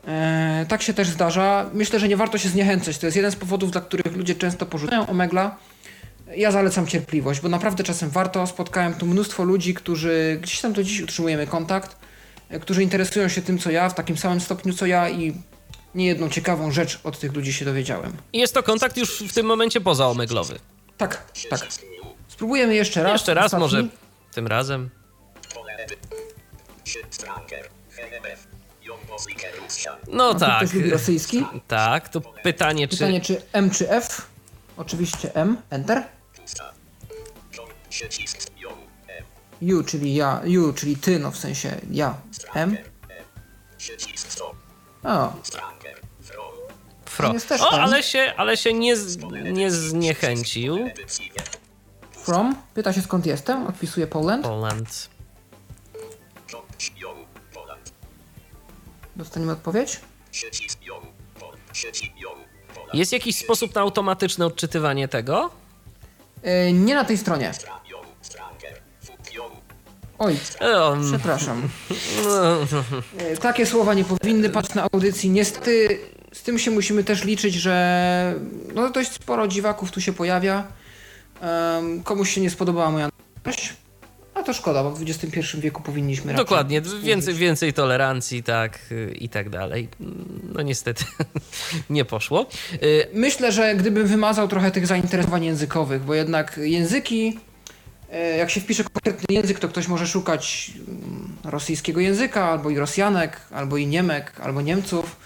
Speaker 3: E, tak się też zdarza. Myślę, że nie warto się zniechęcać. To jest jeden z powodów, dla których ludzie często porzucają Omegla. Ja zalecam cierpliwość, bo naprawdę czasem warto. Spotkałem tu mnóstwo ludzi, którzy gdzieś tam do dziś utrzymujemy kontakt, e, którzy interesują się tym, co ja, w takim samym stopniu, co ja i niejedną ciekawą rzecz od tych ludzi się dowiedziałem.
Speaker 2: I jest to kontakt już w tym momencie pozaomeglowy.
Speaker 3: Tak, tak. Spróbujemy jeszcze raz.
Speaker 2: Jeszcze raz
Speaker 3: Ostatni.
Speaker 2: może tym razem. No
Speaker 3: A
Speaker 2: tak.
Speaker 3: Rosyjski.
Speaker 2: Tak, to pytanie, czy
Speaker 3: Pytanie, czy M czy F? Oczywiście M, Enter. You, czyli ja, you, czyli ty, no w sensie ja. M. O.
Speaker 2: Fro. O, ale się, ale się nie, nie zniechęcił.
Speaker 3: From. Pyta się skąd jestem. Odpisuje Poland.
Speaker 2: Poland.
Speaker 3: Dostaniemy odpowiedź.
Speaker 2: Jest jakiś sposób na automatyczne odczytywanie tego?
Speaker 3: E, nie na tej stronie. Oj,
Speaker 2: Um,
Speaker 3: przepraszam. E, takie słowa nie powinny paść na audycji. Niestety z tym się musimy też liczyć, że no dość sporo dziwaków tu się pojawia. Em, komuś się nie spodobała moja to szkoda, bo w XXI wieku powinniśmy raczej
Speaker 2: Dokładnie, więcej, więcej tolerancji, tak y, i tak dalej. No niestety nie poszło. Y,
Speaker 3: Myślę, że gdybym wymazał trochę tych zainteresowań językowych, bo jednak języki, e, jak się wpisze konkretny język, to ktoś może szukać mm, rosyjskiego języka, albo i Rosjanek, albo i Niemek, albo Niemców.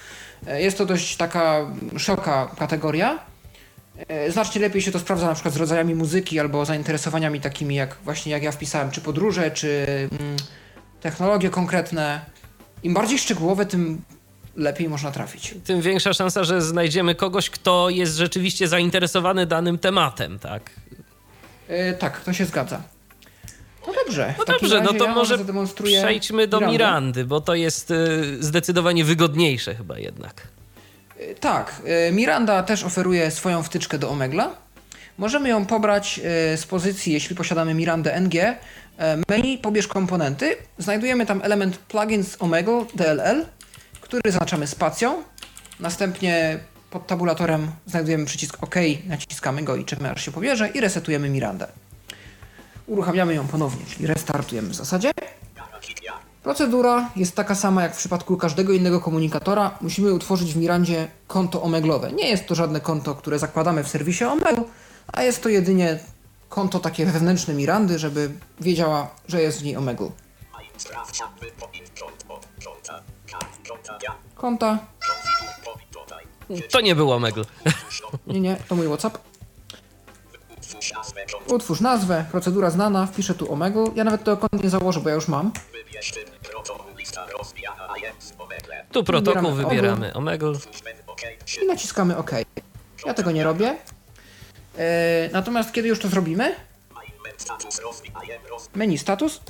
Speaker 3: E, Jest to dość taka szeroka kategoria. E, Znacznie lepiej się to sprawdza na przykład z rodzajami muzyki albo zainteresowaniami takimi jak właśnie jak ja wpisałem, czy podróże, czy mm, technologie konkretne. Im bardziej szczegółowe, tym lepiej można trafić.
Speaker 2: Tym większa szansa, że znajdziemy kogoś, kto jest rzeczywiście zainteresowany danym tematem, tak?
Speaker 3: E, tak, to się zgadza. No dobrze.
Speaker 2: No dobrze, no to
Speaker 3: ja
Speaker 2: może przejdźmy do
Speaker 3: Mirandę.
Speaker 2: Mirandy, bo to jest y, zdecydowanie wygodniejsze chyba jednak.
Speaker 3: E, Tak, e, Miranda też oferuje swoją wtyczkę do Omegla. możemy ją pobrać e, z pozycji, jeśli posiadamy Mirandę NG, menu, pobierz komponenty, znajdujemy tam element plugins Omegle DLL, który zaznaczamy spacją, następnie pod tabulatorem znajdujemy przycisk OK, naciskamy go i czekamy aż się pobierze i resetujemy Mirandę. Uruchamiamy ją ponownie, czyli restartujemy w zasadzie. Procedura jest taka sama jak w przypadku każdego innego komunikatora. Musimy utworzyć w Mirandzie konto omeglowe. Nie jest to żadne konto, które zakładamy w serwisie Omegle, a jest to jedynie konto takie wewnętrzne Mirandy, żeby wiedziała, że jest w niej
Speaker 4: konto, konta.
Speaker 2: To nie było Omegle.
Speaker 3: Nie, nie, to mój WhatsApp.
Speaker 4: Utwórz nazwę
Speaker 3: procedura znana, wpiszę tu Omegle. Ja nawet tego konta nie założę, bo ja już mam.
Speaker 2: Tu protokół
Speaker 3: Wybieramy
Speaker 4: OK,
Speaker 3: I naciskamy OK. Ja tego nie robię. E, natomiast kiedy już to zrobimy, menu status,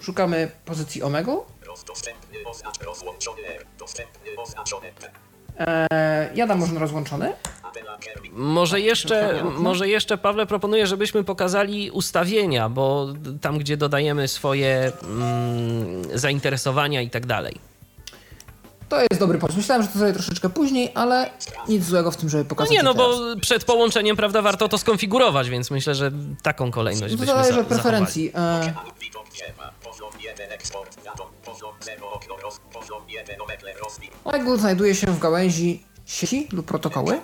Speaker 3: szukamy pozycji Omegle.
Speaker 4: rozdostępny, oznacz, rozłączony R, dostępny, oznaczony P.
Speaker 3: E, ja dam może rozłączony.
Speaker 2: Może jeszcze, może jeszcze, Pawle, proponuję, żebyśmy pokazali ustawienia, bo tam, gdzie dodajemy swoje mm, zainteresowania i tak dalej.
Speaker 3: To jest dobry pomysł. Myślałem, że to zrobię troszeczkę później, ale nic złego w tym, żeby
Speaker 2: No
Speaker 3: pokazać.
Speaker 2: nie,
Speaker 3: to
Speaker 2: no
Speaker 3: teraz.
Speaker 2: bo przed połączeniem, prawda, warto to skonfigurować, więc myślę, że taką kolejność
Speaker 3: To
Speaker 2: byśmy
Speaker 3: zależy
Speaker 2: za-
Speaker 3: od preferencji. E,
Speaker 4: Alub widok dzieła, poziom 1 eksport, datum, poziom 0 okno roz, poziom 1 Omegle rozwij.
Speaker 3: Omegle znajduje się w gałęzi sieci lub protokoły.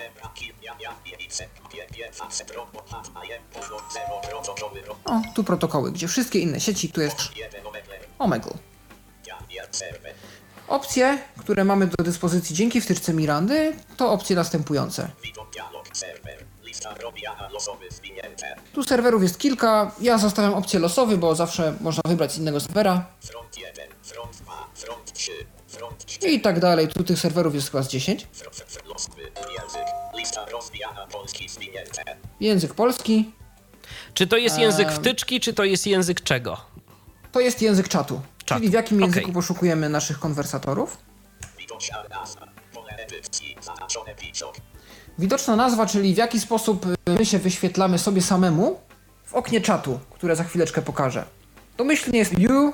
Speaker 3: O, tu protokoły, gdzie wszystkie inne sieci, tu jest
Speaker 4: 1 Omegle.
Speaker 3: Opcje, które mamy do dyspozycji dzięki wtyczce Mirandy, to opcje następujące. Tu serwerów jest kilka. Ja zostawiam opcję losowy, bo zawsze można wybrać innego serwera.
Speaker 4: Front 1, front 2, front 3, front 4,
Speaker 3: I tak dalej. Tu tych serwerów jest chyba z 10.
Speaker 4: polski, zwinięte.
Speaker 3: Język polski.
Speaker 2: Czy to jest język wtyczki, czy to jest język czego?
Speaker 3: To jest język czatu.
Speaker 2: Czat.
Speaker 3: Czyli w jakim języku
Speaker 2: Okej.
Speaker 3: poszukujemy naszych konwersatorów.
Speaker 4: Widoczna nazwa, pole edycji, zaznaczone widok.
Speaker 3: Widoczna nazwa, czyli w jaki sposób y, my się wyświetlamy sobie samemu w oknie czatu, które za chwileczkę pokażę. Domyślnie jest you,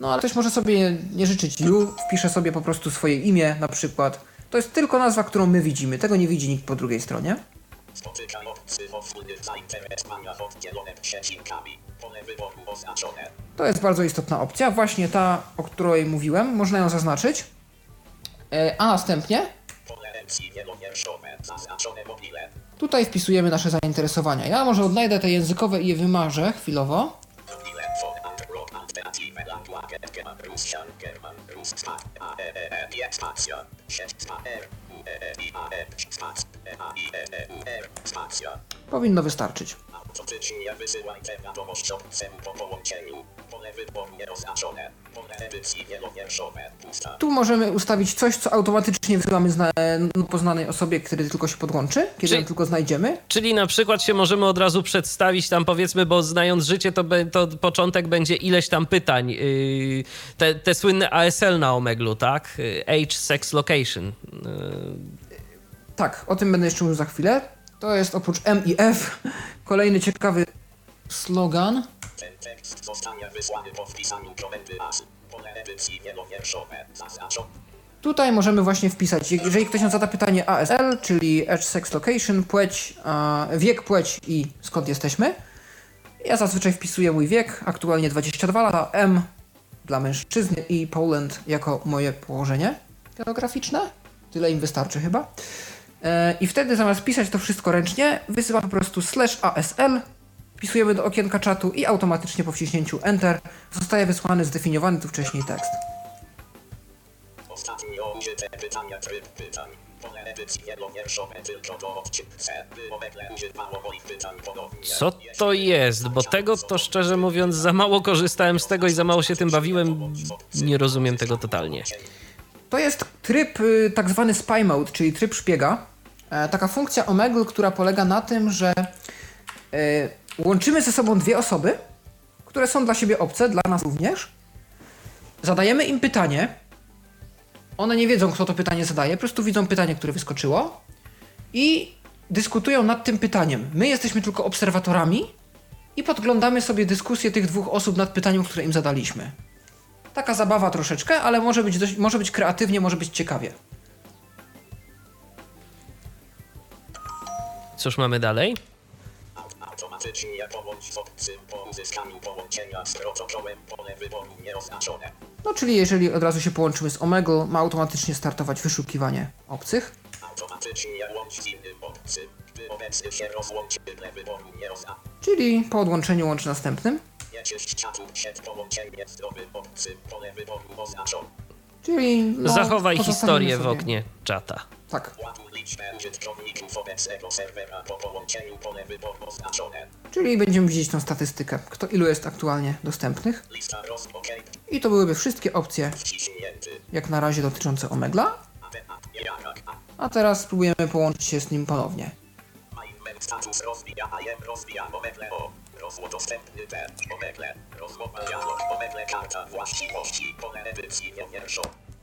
Speaker 3: no ale ktoś może sobie nie życzyć you, wpisze sobie po prostu swoje imię na przykład. To jest tylko nazwa, którą my widzimy, tego nie widzi nikt po drugiej stronie.
Speaker 4: Spotykaj zainteresowaniach oddzielone przecinkami. Pole wyboru oznaczone.
Speaker 3: To jest bardzo istotna opcja, właśnie ta, o której mówiłem, można ją zaznaczyć. E, A następnie tutaj wpisujemy nasze zainteresowania. Ja może odnajdę te językowe i je wymarzę chwilowo. Powinno wystarczyć.
Speaker 4: Automatycznie wysyłaj tę wiadomość obcemu po połączeniu. Pole wyboru nieoznaczone. Pole edycji wielowierszowe, pusta.
Speaker 3: Tu możemy ustawić coś, co automatycznie wysyłamy zna- no, poznanej osobie, kiedy tylko się podłączy, kiedy
Speaker 2: Czy-
Speaker 3: ją tylko znajdziemy.
Speaker 2: Czyli na przykład się możemy od razu przedstawić tam powiedzmy, bo znając życie, to, be, to początek będzie ileś tam pytań. Yy, te, te słynne ASL na Omeglu, tak? Yy, Age, sex, location. Yy,
Speaker 3: Tak, o tym będę jeszcze mówił za chwilę. To jest oprócz M i F kolejny ciekawy slogan.
Speaker 4: Ten tekst zostanie wysłany po wpisaniu komendy AS. Pole edycji wielowierszowe.
Speaker 3: Tutaj możemy właśnie wpisać, jeżeli ktoś nam zada pytanie ASL, czyli Age Sex Location, płeć, wiek, płeć i skąd jesteśmy. Ja zazwyczaj wpisuję mój wiek, aktualnie 22 lata, M dla mężczyzny i Poland jako moje położenie geograficzne. Tyle im wystarczy chyba. E, I wtedy zamiast pisać to wszystko ręcznie, wysyłam po prostu slash ASL, wpisujemy do okienka czatu i automatycznie po wciśnięciu Enter zostaje wysłany zdefiniowany tu wcześniej tekst.
Speaker 4: Ostatnio użyte pytania tryb pytań. Pole edycji wielowierszowe tylko do odcince. Było moich pytań ponownie.
Speaker 2: Co to jest? Bo tego to szczerze mówiąc za mało korzystałem z tego i za mało się tym bawiłem. Nie rozumiem tego totalnie.
Speaker 3: To jest tryb y, tak zwany spy mode, czyli tryb szpiega. E, taka funkcja Omegle, która polega na tym, że e, łączymy ze sobą dwie osoby, które są dla siebie obce, dla nas również. Zadajemy im pytanie. One nie wiedzą, kto to pytanie zadaje, po prostu widzą pytanie, które wyskoczyło. I dyskutują nad tym pytaniem. My jesteśmy tylko obserwatorami i podglądamy sobie dyskusję tych dwóch osób nad pytaniem, które im zadaliśmy. Taka zabawa troszeczkę, ale może być, dość, może być kreatywnie, może być ciekawie.
Speaker 2: Cóż mamy dalej?
Speaker 4: Automatycznie połącz z obcym po uzyskaniu połączenia z protokołem pole wyboru nieoznaczone.
Speaker 3: No czyli jeżeli od razu się połączymy z Omegle, ma automatycznie startować wyszukiwanie obcych.
Speaker 4: Automatycznie łącz z innym obcym, gdy obecny się rozłączy pole wyboru nieoznaczone.
Speaker 3: Czyli po odłączeniu łącz następnym.
Speaker 4: Nieczyść czatu przed połączeniem z nowym obcym pole wyboru oznaczone.
Speaker 3: Czyli no,
Speaker 2: Zachowaj historię w
Speaker 3: sobie-
Speaker 2: oknie czata.
Speaker 3: Tak, czyli będziemy widzieć tą statystykę, kto ilu jest aktualnie dostępnych. I to byłyby wszystkie opcje, jak na razie dotyczące Omegla.
Speaker 4: A
Speaker 3: A teraz spróbujemy połączyć się z nim ponownie.
Speaker 4: Status rozwija AM rozwija omegle o. Rozło dostępny ten omegle.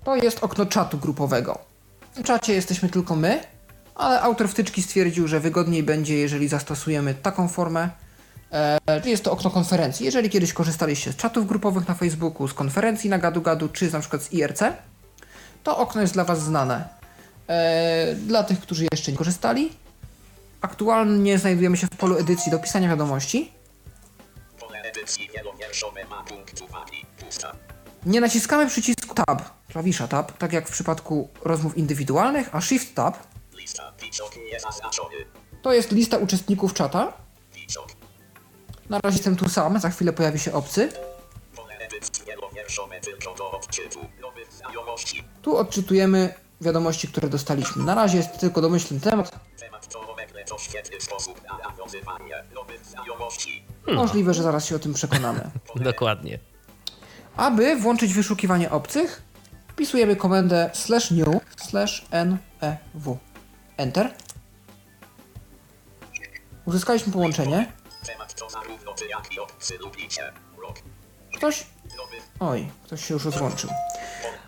Speaker 3: To jest okno czatu grupowego. W czacie jesteśmy tylko my, ale autor wtyczki stwierdził, że wygodniej będzie, jeżeli zastosujemy taką formę. E, czyli jest to okno konferencji. Jeżeli kiedyś korzystaliście z czatów grupowych na Facebooku, z konferencji na gadu gadu, czy na przykład z IRC, to okno jest dla Was znane. E, dla tych, którzy jeszcze nie korzystali, aktualnie znajdujemy się w polu edycji do pisania wiadomości. Nie naciskamy przycisku Tab, klawisza Tab, tak jak w przypadku rozmów indywidualnych, a Shift Tab to jest lista uczestników czata. Na razie jestem tu sam, za chwilę pojawi się obcy. Tu odczytujemy wiadomości, które dostaliśmy. Na razie jest tylko domyślny temat.
Speaker 4: Temat to świetny sposób na nawiązywanie nowych znajomości.
Speaker 3: Możliwe, że zaraz się o tym przekonamy.
Speaker 2: Dokładnie.
Speaker 3: Aby włączyć wyszukiwanie obcych, wpisujemy komendę slash new slash new. Enter. Uzyskaliśmy połączenie. Ktoś... Oj, ktoś się już rozłączył.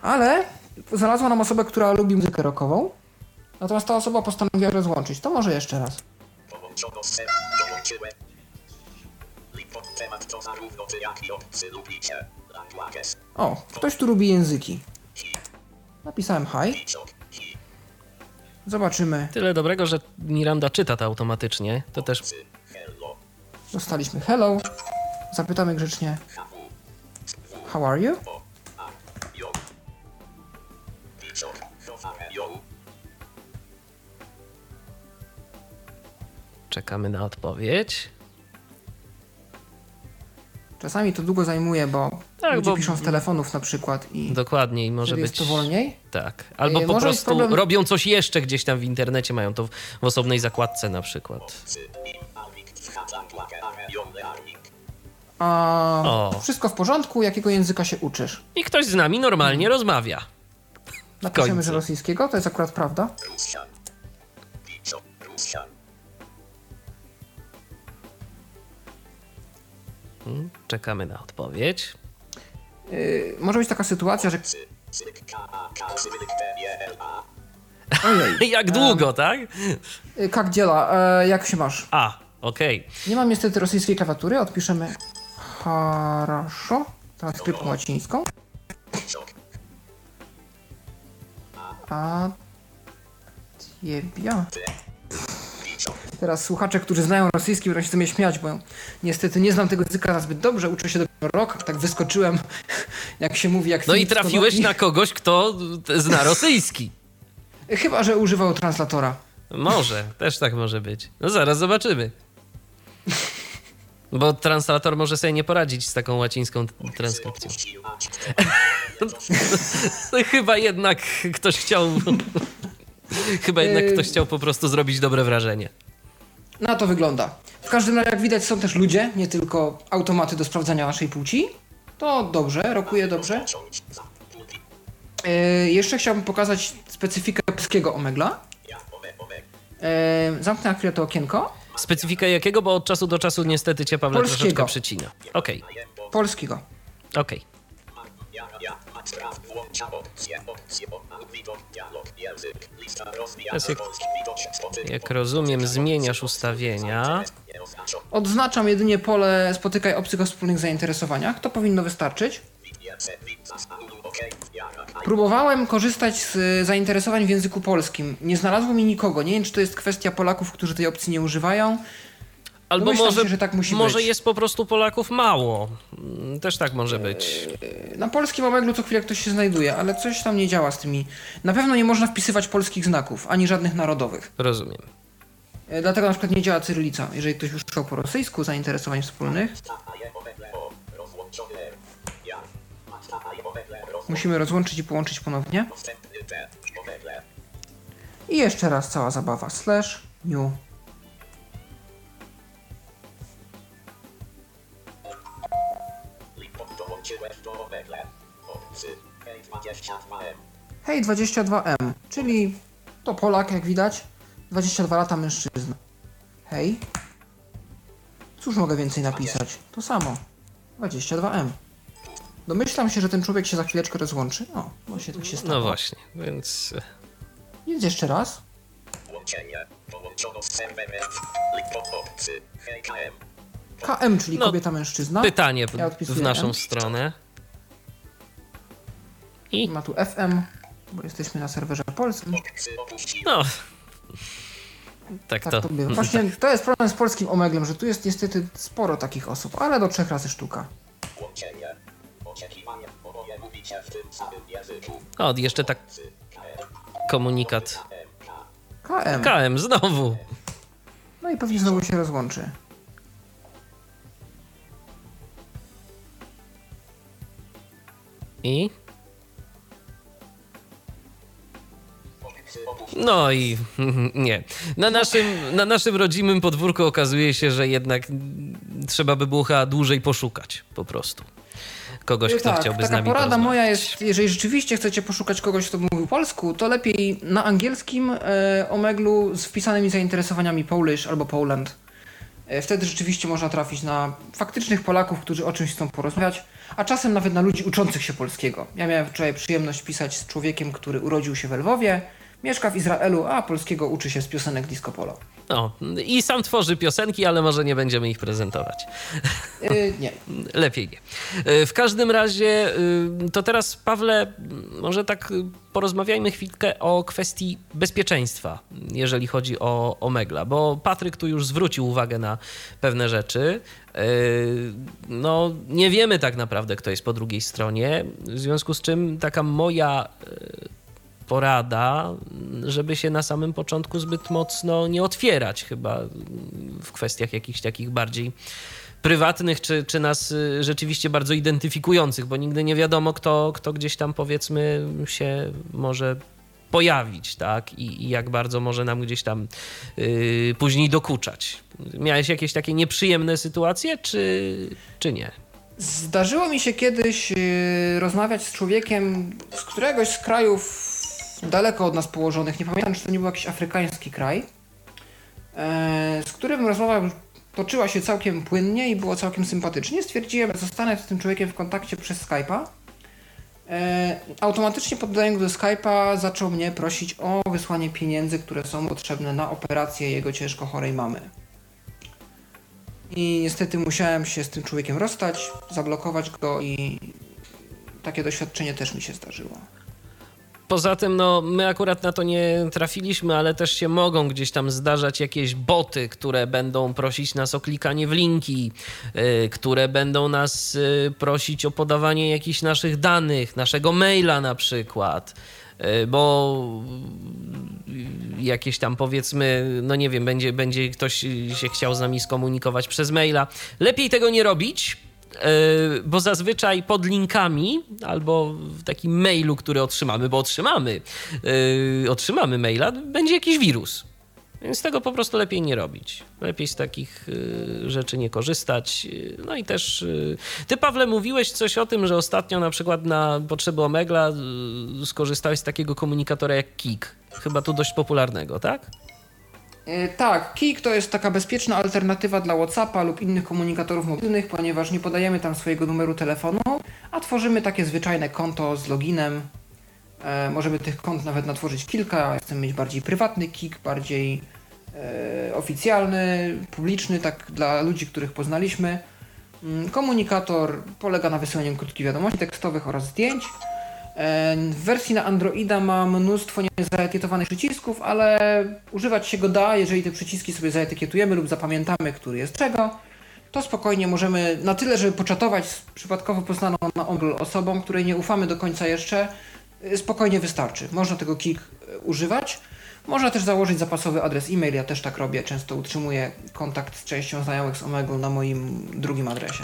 Speaker 3: Ale znalazła nam osobę, która lubi muzykę rockową. Natomiast ta osoba postanowiła rozłączyć. To może jeszcze raz.
Speaker 4: Temat to zarówno ty jak i obcy lubicie. Languages.
Speaker 3: O, ktoś tu lubi języki. Napisałem hi. Zobaczymy.
Speaker 2: Tyle dobrego, że Miranda czyta to automatycznie. To też.
Speaker 3: Dostaliśmy hello. Zapytamy grzecznie how are you?
Speaker 2: Czekamy na odpowiedź.
Speaker 3: Czasami to długo zajmuje, bo
Speaker 2: Tak,
Speaker 3: ludzie
Speaker 2: bo-
Speaker 3: piszą z telefonów na przykład i
Speaker 2: Dokładnie i może być.
Speaker 3: jest to wolniej.
Speaker 2: Tak. Albo
Speaker 3: Yy,
Speaker 2: po
Speaker 3: może
Speaker 2: prostu
Speaker 3: problem-
Speaker 2: robią coś jeszcze gdzieś tam w internecie, mają to w, w osobnej zakładce na przykład.
Speaker 3: A
Speaker 2: O.
Speaker 3: wszystko w porządku, jakiego języka się uczysz?
Speaker 2: I ktoś z nami normalnie rozmawia.
Speaker 3: Napiszemy, że rosyjskiego, to jest akurat prawda.
Speaker 2: Czekamy na odpowiedź.
Speaker 3: Yy, może być taka sytuacja, że
Speaker 4: Ty. Syk. K. A. K. Syk. T. Nie. L. A.
Speaker 3: ojej,
Speaker 2: Jak długo, tak?
Speaker 3: yy, jak dziela, e, jak się masz?
Speaker 2: A, okej.
Speaker 3: Nie mam niestety rosyjskiej klawiatury, odpiszemy хорошо, transkryptą łacińską.
Speaker 4: Widzok.
Speaker 3: A ciebie. Teraz słuchacze, którzy znają rosyjski, będą się ze mnie śmiać, bo niestety nie znam tego języka zbyt dobrze, uczę się dopiero rok, tak wyskoczyłem, jak się mówi, jak
Speaker 2: No i trafiłeś na kogoś, kto zna rosyjski.
Speaker 3: Chyba, że używał translatora.
Speaker 2: Może, też tak może być. No zaraz zobaczymy. Bo translator może sobie nie poradzić z taką łacińską transkrypcją.
Speaker 4: A.
Speaker 2: No, chyba jednak ktoś chciał. chyba jednak
Speaker 3: Yy.
Speaker 2: ktoś chciał po prostu zrobić dobre wrażenie.
Speaker 3: Na to wygląda. W każdym razie, jak widać, są też ludzie, nie tylko automaty do sprawdzania naszej płci. To dobrze, rokuje dobrze. Yy, jeszcze chciałbym pokazać specyfikę polskiego omegla. Yy, zamknę na chwilę to okienko.
Speaker 2: Specyfika jakiego? Bo od czasu do czasu niestety cię Pawle
Speaker 3: Polskiego.
Speaker 2: troszeczkę przycina. Okej.
Speaker 4: Bo.
Speaker 3: Polskiego.
Speaker 2: okej.
Speaker 4: Ma.
Speaker 2: Teraz jak- Jak rozumiem, zmieniasz ustawienia.
Speaker 3: Odznaczam jedynie pole spotykaj obcych o wspólnych zainteresowaniach. To powinno wystarczyć. Próbowałem korzystać z y, zainteresowań w języku polskim. Nie znalazło mi nikogo. Nie wiem, czy to jest kwestia Polaków, którzy tej opcji nie używają.
Speaker 2: Albo
Speaker 3: Domyślam
Speaker 2: może,
Speaker 3: się, że tak musi
Speaker 2: może
Speaker 3: być.
Speaker 2: jest po prostu Polaków mało. Mm, Też tak może być.
Speaker 3: Na polskim omeglu co chwilę ktoś się znajduje, ale coś tam nie działa z tymi. Na pewno nie można wpisywać polskich znaków, ani żadnych narodowych.
Speaker 2: Rozumiem.
Speaker 3: E, Dlatego na przykład nie działa cyrylica. Jeżeli ktoś już szukał po rosyjsku zainteresowań wspólnych, musimy rozłączyć i połączyć ponownie. I jeszcze raz cała zabawa. Slash new.
Speaker 4: K22M,
Speaker 3: Hej 22M, czyli to Polak, jak widać. 22 lata mężczyzna. Hej. Cóż mogę więcej napisać? To samo. 22M. Domyślam się, że ten człowiek się za chwileczkę rozłączy. O, właśnie tak się stało.
Speaker 2: No właśnie, więc
Speaker 3: Więc jeszcze raz.
Speaker 4: Łączenie. Połączono z.
Speaker 3: KM, czyli
Speaker 2: No,
Speaker 3: kobieta mężczyzna.
Speaker 2: pytanie
Speaker 3: Ja
Speaker 2: w naszą
Speaker 3: M.
Speaker 2: stronę. I
Speaker 3: Ma tu FM, bo jesteśmy na serwerze polskim.
Speaker 2: No. Tak
Speaker 3: Tak
Speaker 2: to.
Speaker 3: to bywa. Właśnie to jest problem z polskim omeglem, że tu jest niestety sporo takich osób, ale do trzech razy sztuka.
Speaker 2: O, jeszcze tak komunikat.
Speaker 3: KM.
Speaker 2: KM znowu.
Speaker 3: No i pewnie znowu się rozłączy.
Speaker 2: I no i nie. Na naszym, na naszym rodzimym podwórku okazuje się, że jednak trzeba by było chyba dłużej poszukać po prostu. Kogoś, kto
Speaker 3: tak,
Speaker 2: chciałby z nami
Speaker 3: porada moja jest, jeżeli rzeczywiście chcecie poszukać kogoś, kto mówił polsku, to lepiej na angielskim e, omeglu z wpisanymi zainteresowaniami Polish albo Poland. E, wtedy rzeczywiście można trafić na faktycznych Polaków, którzy o czymś chcą porozmawiać, a czasem nawet na ludzi uczących się polskiego. Ja miałem wczoraj przyjemność pisać z człowiekiem, który urodził się w Lwowie, mieszka w Izraelu, a polskiego uczy się z piosenek disco polo.
Speaker 2: No, i sam tworzy piosenki, ale może nie będziemy ich prezentować.
Speaker 3: E, nie.
Speaker 2: Lepiej nie. E, W każdym razie, y, to teraz, Pawle, może tak y, porozmawiajmy chwilkę o kwestii bezpieczeństwa, jeżeli chodzi o, o Megla, bo Patryk tu już zwrócił uwagę na pewne rzeczy. No, nie wiemy tak naprawdę, kto jest po drugiej stronie, w związku z czym taka moja porada, żeby się na samym początku zbyt mocno nie otwierać, chyba w kwestiach jakichś takich bardziej prywatnych, czy, czy nas y, rzeczywiście bardzo identyfikujących, bo nigdy nie wiadomo, kto, kto gdzieś tam powiedzmy się może pojawić, tak? I, i jak bardzo może nam gdzieś tam y, później dokuczać. Miałeś jakieś takie nieprzyjemne sytuacje, czy, czy nie?
Speaker 3: Zdarzyło mi się kiedyś yy, rozmawiać z człowiekiem z któregoś z krajów daleko od nas położonych. Nie pamiętam, czy to nie był jakiś afrykański kraj, e, z którym rozmowa toczyła się całkiem płynnie i było całkiem sympatycznie. Stwierdziłem, że zostanę z tym człowiekiem w kontakcie przez Skype'a. E, automatycznie poddając go do Skype'a zaczął mnie prosić o wysłanie pieniędzy, które są potrzebne na operację jego ciężko chorej mamy. I niestety musiałem się z tym człowiekiem rozstać, zablokować go i takie doświadczenie też mi się zdarzyło.
Speaker 2: Poza tym, no, my akurat na to nie trafiliśmy, ale też się mogą gdzieś tam zdarzać jakieś boty, które będą prosić nas o klikanie w linki, y, które będą nas y, prosić o podawanie jakichś naszych danych, naszego maila na przykład. Y, Bo y, jakieś tam powiedzmy, no nie wiem, będzie, będzie ktoś się chciał z nami skomunikować przez maila. Lepiej tego nie robić, Yy, bo zazwyczaj pod linkami albo w takim mailu, który otrzymamy, bo otrzymamy, yy, otrzymamy maila, będzie jakiś wirus. Więc tego po prostu lepiej nie robić. Lepiej z takich yy, rzeczy nie korzystać. No i też ty, Pawle, mówiłeś coś o tym, że ostatnio na przykład na potrzeby Omegla skorzystałeś z takiego komunikatora jak Kik. Chyba tu dość popularnego, tak?
Speaker 3: E, Tak, Kik to jest taka bezpieczna alternatywa dla WhatsAppa lub innych komunikatorów mobilnych, ponieważ nie podajemy tam swojego numeru telefonu, a tworzymy takie zwyczajne konto z loginem. E, możemy tych kont nawet natworzyć kilka. Chcemy mieć bardziej prywatny Kik, bardziej e, oficjalny, publiczny, tak dla ludzi, których poznaliśmy. Mm, Komunikator polega na wysyłaniu krótkich wiadomości tekstowych oraz zdjęć. E, W wersji na Androida ma mnóstwo niezaetykietowanych przycisków, ale używać się go da, jeżeli te przyciski sobie zaetykietujemy lub zapamiętamy, który jest czego, to spokojnie możemy na tyle, żeby poczatować z przypadkowo poznaną na Omegle osobą, której nie ufamy do końca jeszcze, y, spokojnie wystarczy. Można tego Kik y, używać. Można też założyć zapasowy adres e-mail, ja też tak robię, często utrzymuję kontakt z częścią znajomych z Omegle na moim drugim adresie.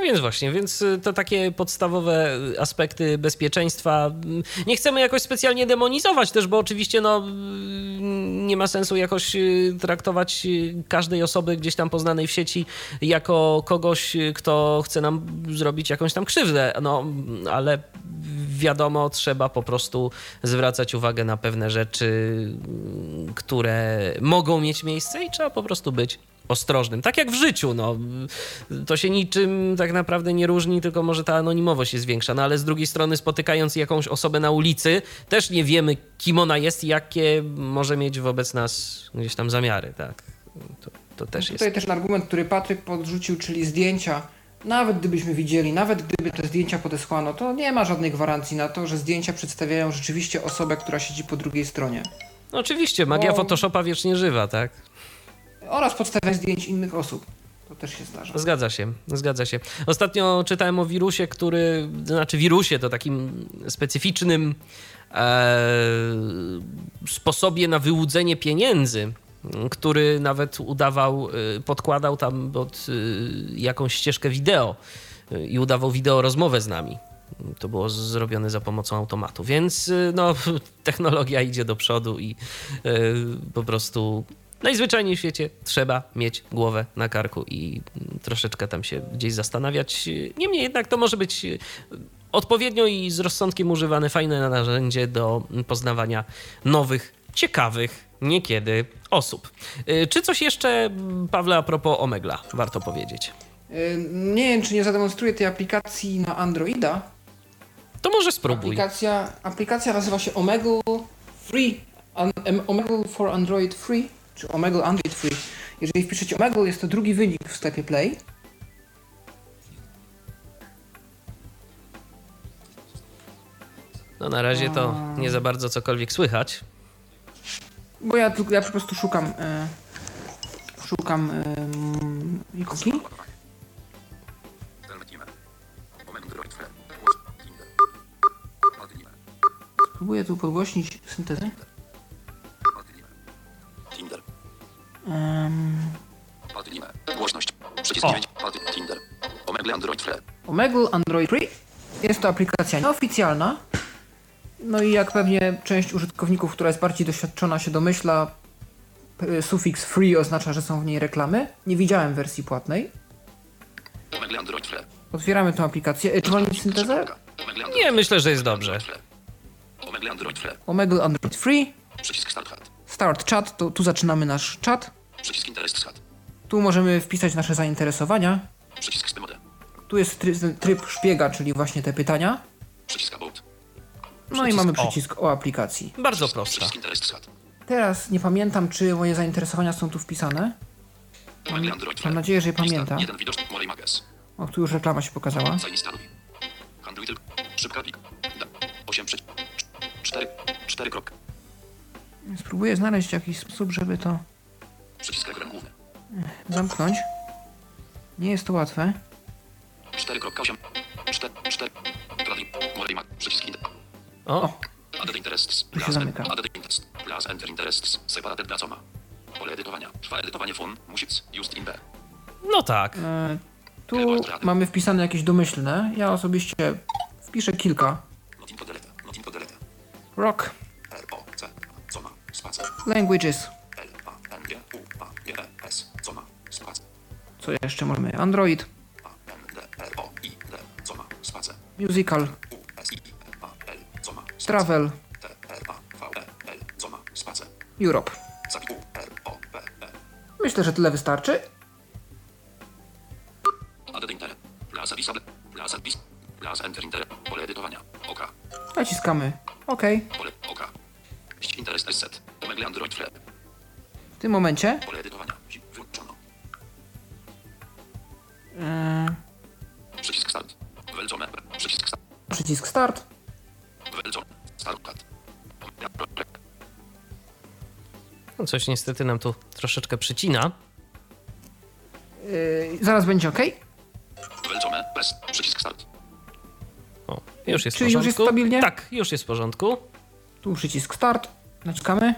Speaker 2: No więc właśnie, więc y, to takie podstawowe y, aspekty bezpieczeństwa. Mm, Nie chcemy jakoś specjalnie demonizować też, bo oczywiście no, mm, nie ma sensu jakoś y, traktować y, każdej osoby gdzieś tam poznanej w sieci jako kogoś, y, kto chce nam zrobić jakąś tam krzywdę. No, mm, ale wiadomo, trzeba po prostu zwracać uwagę na pewne rzeczy, mm, które mogą mieć miejsce i trzeba po prostu być ostrożnym. Tak jak w życiu, no. To się niczym tak naprawdę nie różni, tylko może ta anonimowość jest większa. No ale z drugiej strony, spotykając jakąś osobę na ulicy, też nie wiemy, kim ona jest i jakie może mieć wobec nas gdzieś tam zamiary, tak. To, to też jest.
Speaker 3: Tutaj też ten argument, który Patryk podrzucił, czyli zdjęcia. Nawet gdybyśmy widzieli, nawet gdyby te zdjęcia podesłano, to nie ma żadnej gwarancji na to, że zdjęcia przedstawiają rzeczywiście osobę, która siedzi po drugiej stronie.
Speaker 2: No oczywiście, magia
Speaker 3: Bo-
Speaker 2: Photoshopa wiecznie żywa, tak.
Speaker 3: Oraz podstawiać zdjęć innych osób. To też się zdarza.
Speaker 2: Zgadza się, zgadza się. Ostatnio czytałem o wirusie, który, znaczy wirusie to takim specyficznym e, sposobie na wyłudzenie pieniędzy, który nawet udawał, e, podkładał tam pod e, jakąś ścieżkę wideo e, i udawał wideo rozmowę z nami. To było zrobione za pomocą automatu, więc no, technologia idzie do przodu i po prostu najzwyczajniej w świecie trzeba mieć głowę na karku i troszeczkę tam się gdzieś zastanawiać. Niemniej jednak to może być e, odpowiednio i z rozsądkiem używane fajne narzędzie do poznawania nowych, ciekawych niekiedy osób. E, Czy coś jeszcze, Pawle, a propos Omegla warto powiedzieć?
Speaker 3: Y, Nie wiem, czy nie zademonstruję tej aplikacji na Androida.
Speaker 2: To może spróbuj.
Speaker 3: Aplikacja, aplikacja nazywa się Omegle Free. An, Omegle for Android Free, czy Omegle Android Free. Jeżeli wpiszecie Omegle, jest to drugi wynik w sklepie Play.
Speaker 2: No na razie to nie za bardzo cokolwiek słychać.
Speaker 3: Bo ja ja po prostu szukam e, szukam e, ikoki. Próbuję tu podgłośnić syntezę. Em,
Speaker 4: Podlime. Głośność. Przycisk
Speaker 2: O.
Speaker 4: 9. Pod Tinder. Omegle Android Free.
Speaker 3: Omegle Android Free. Jest to aplikacja nieoficjalna. No i jak pewnie część użytkowników, która jest bardziej doświadczona się domyśla, p- sufiks free oznacza, że są w niej reklamy. Nie widziałem wersji płatnej.
Speaker 4: Omegle Android Free.
Speaker 3: Otwieramy tę aplikację. E, Czy mam mieć syntezę?
Speaker 2: Nie, myślę, że jest dobrze.
Speaker 4: Omegle Android Free.
Speaker 3: Omegle Android Free.
Speaker 4: Przycisk Start.
Speaker 3: Start chat, to tu zaczynamy nasz czat.
Speaker 4: Przycisk Interest Chat.
Speaker 3: Tu możemy wpisać nasze zainteresowania.
Speaker 4: Przycisk Spymode.
Speaker 3: Tu jest tryb, tryb szpiega, czyli właśnie te pytania.
Speaker 4: Przycisk About.
Speaker 3: No i mamy
Speaker 2: o.
Speaker 3: przycisk o aplikacji.
Speaker 2: Bardzo prosto.
Speaker 4: Przycisk Interest Chat.
Speaker 3: Teraz nie pamiętam, czy moje zainteresowania są tu wpisane.
Speaker 4: Free.
Speaker 3: Mam nadzieję, że je
Speaker 4: Mages.
Speaker 3: O, tu już reklama się pokazała.
Speaker 4: Zainstaluj. Handluj tylko. Szybka plik. Da. 8 przeciw. 4. 4 krok.
Speaker 3: Spróbuję znaleźć jakiś sposób, żeby to
Speaker 4: Przycisk ekran główny.
Speaker 3: zamknąć. Nie jest to łatwe.
Speaker 4: 4.8. 4. 4. Kladli. Molej Mag. Przycisk Inter.
Speaker 2: O,
Speaker 4: Added interests.
Speaker 3: Tu się
Speaker 4: Plus
Speaker 3: zamyka.
Speaker 4: Added interest. Plus enter interests. Separated placoma. Pole edytowania. Trwa edytowanie fon. Music. Just in B.
Speaker 2: no tak.
Speaker 3: E, tu mamy wpisane jakieś domyślne. Ja osobiście wpiszę kilka.
Speaker 4: Not in podelete. Not in podelete.
Speaker 3: Rock,
Speaker 4: R O C. Coma. Spacer.
Speaker 3: Languages.
Speaker 4: L A N G U A G E S. Coma. Spacer.
Speaker 3: Co jeszcze mamy? Android, musical,
Speaker 4: U S I A L. Coma. Spacer.
Speaker 3: travel,
Speaker 4: T R A V E L. Coma. Spacer.
Speaker 3: Europe.
Speaker 4: U
Speaker 3: Myślę, że tyle wystarczy. Naciskamy OK.
Speaker 6: Interest set. Omegle Android Flap.
Speaker 3: W tym momencie
Speaker 6: Pole edytowania. Wyłączono.
Speaker 3: yy,
Speaker 6: Przycisk Start. Welcome. Przycisk Start.
Speaker 3: przycisk Start.
Speaker 6: Welcome. Start.
Speaker 2: No coś niestety nam tu troszeczkę przycina.
Speaker 3: Yy, zaraz będzie OK.
Speaker 6: Welcome. Press. Przycisk Start.
Speaker 2: O, już jest
Speaker 3: Czy
Speaker 2: w
Speaker 3: już
Speaker 2: porządku.
Speaker 3: jest stabilnie?
Speaker 2: Tak, już jest w porządku.
Speaker 3: Tu przycisk Start. Naciskamy.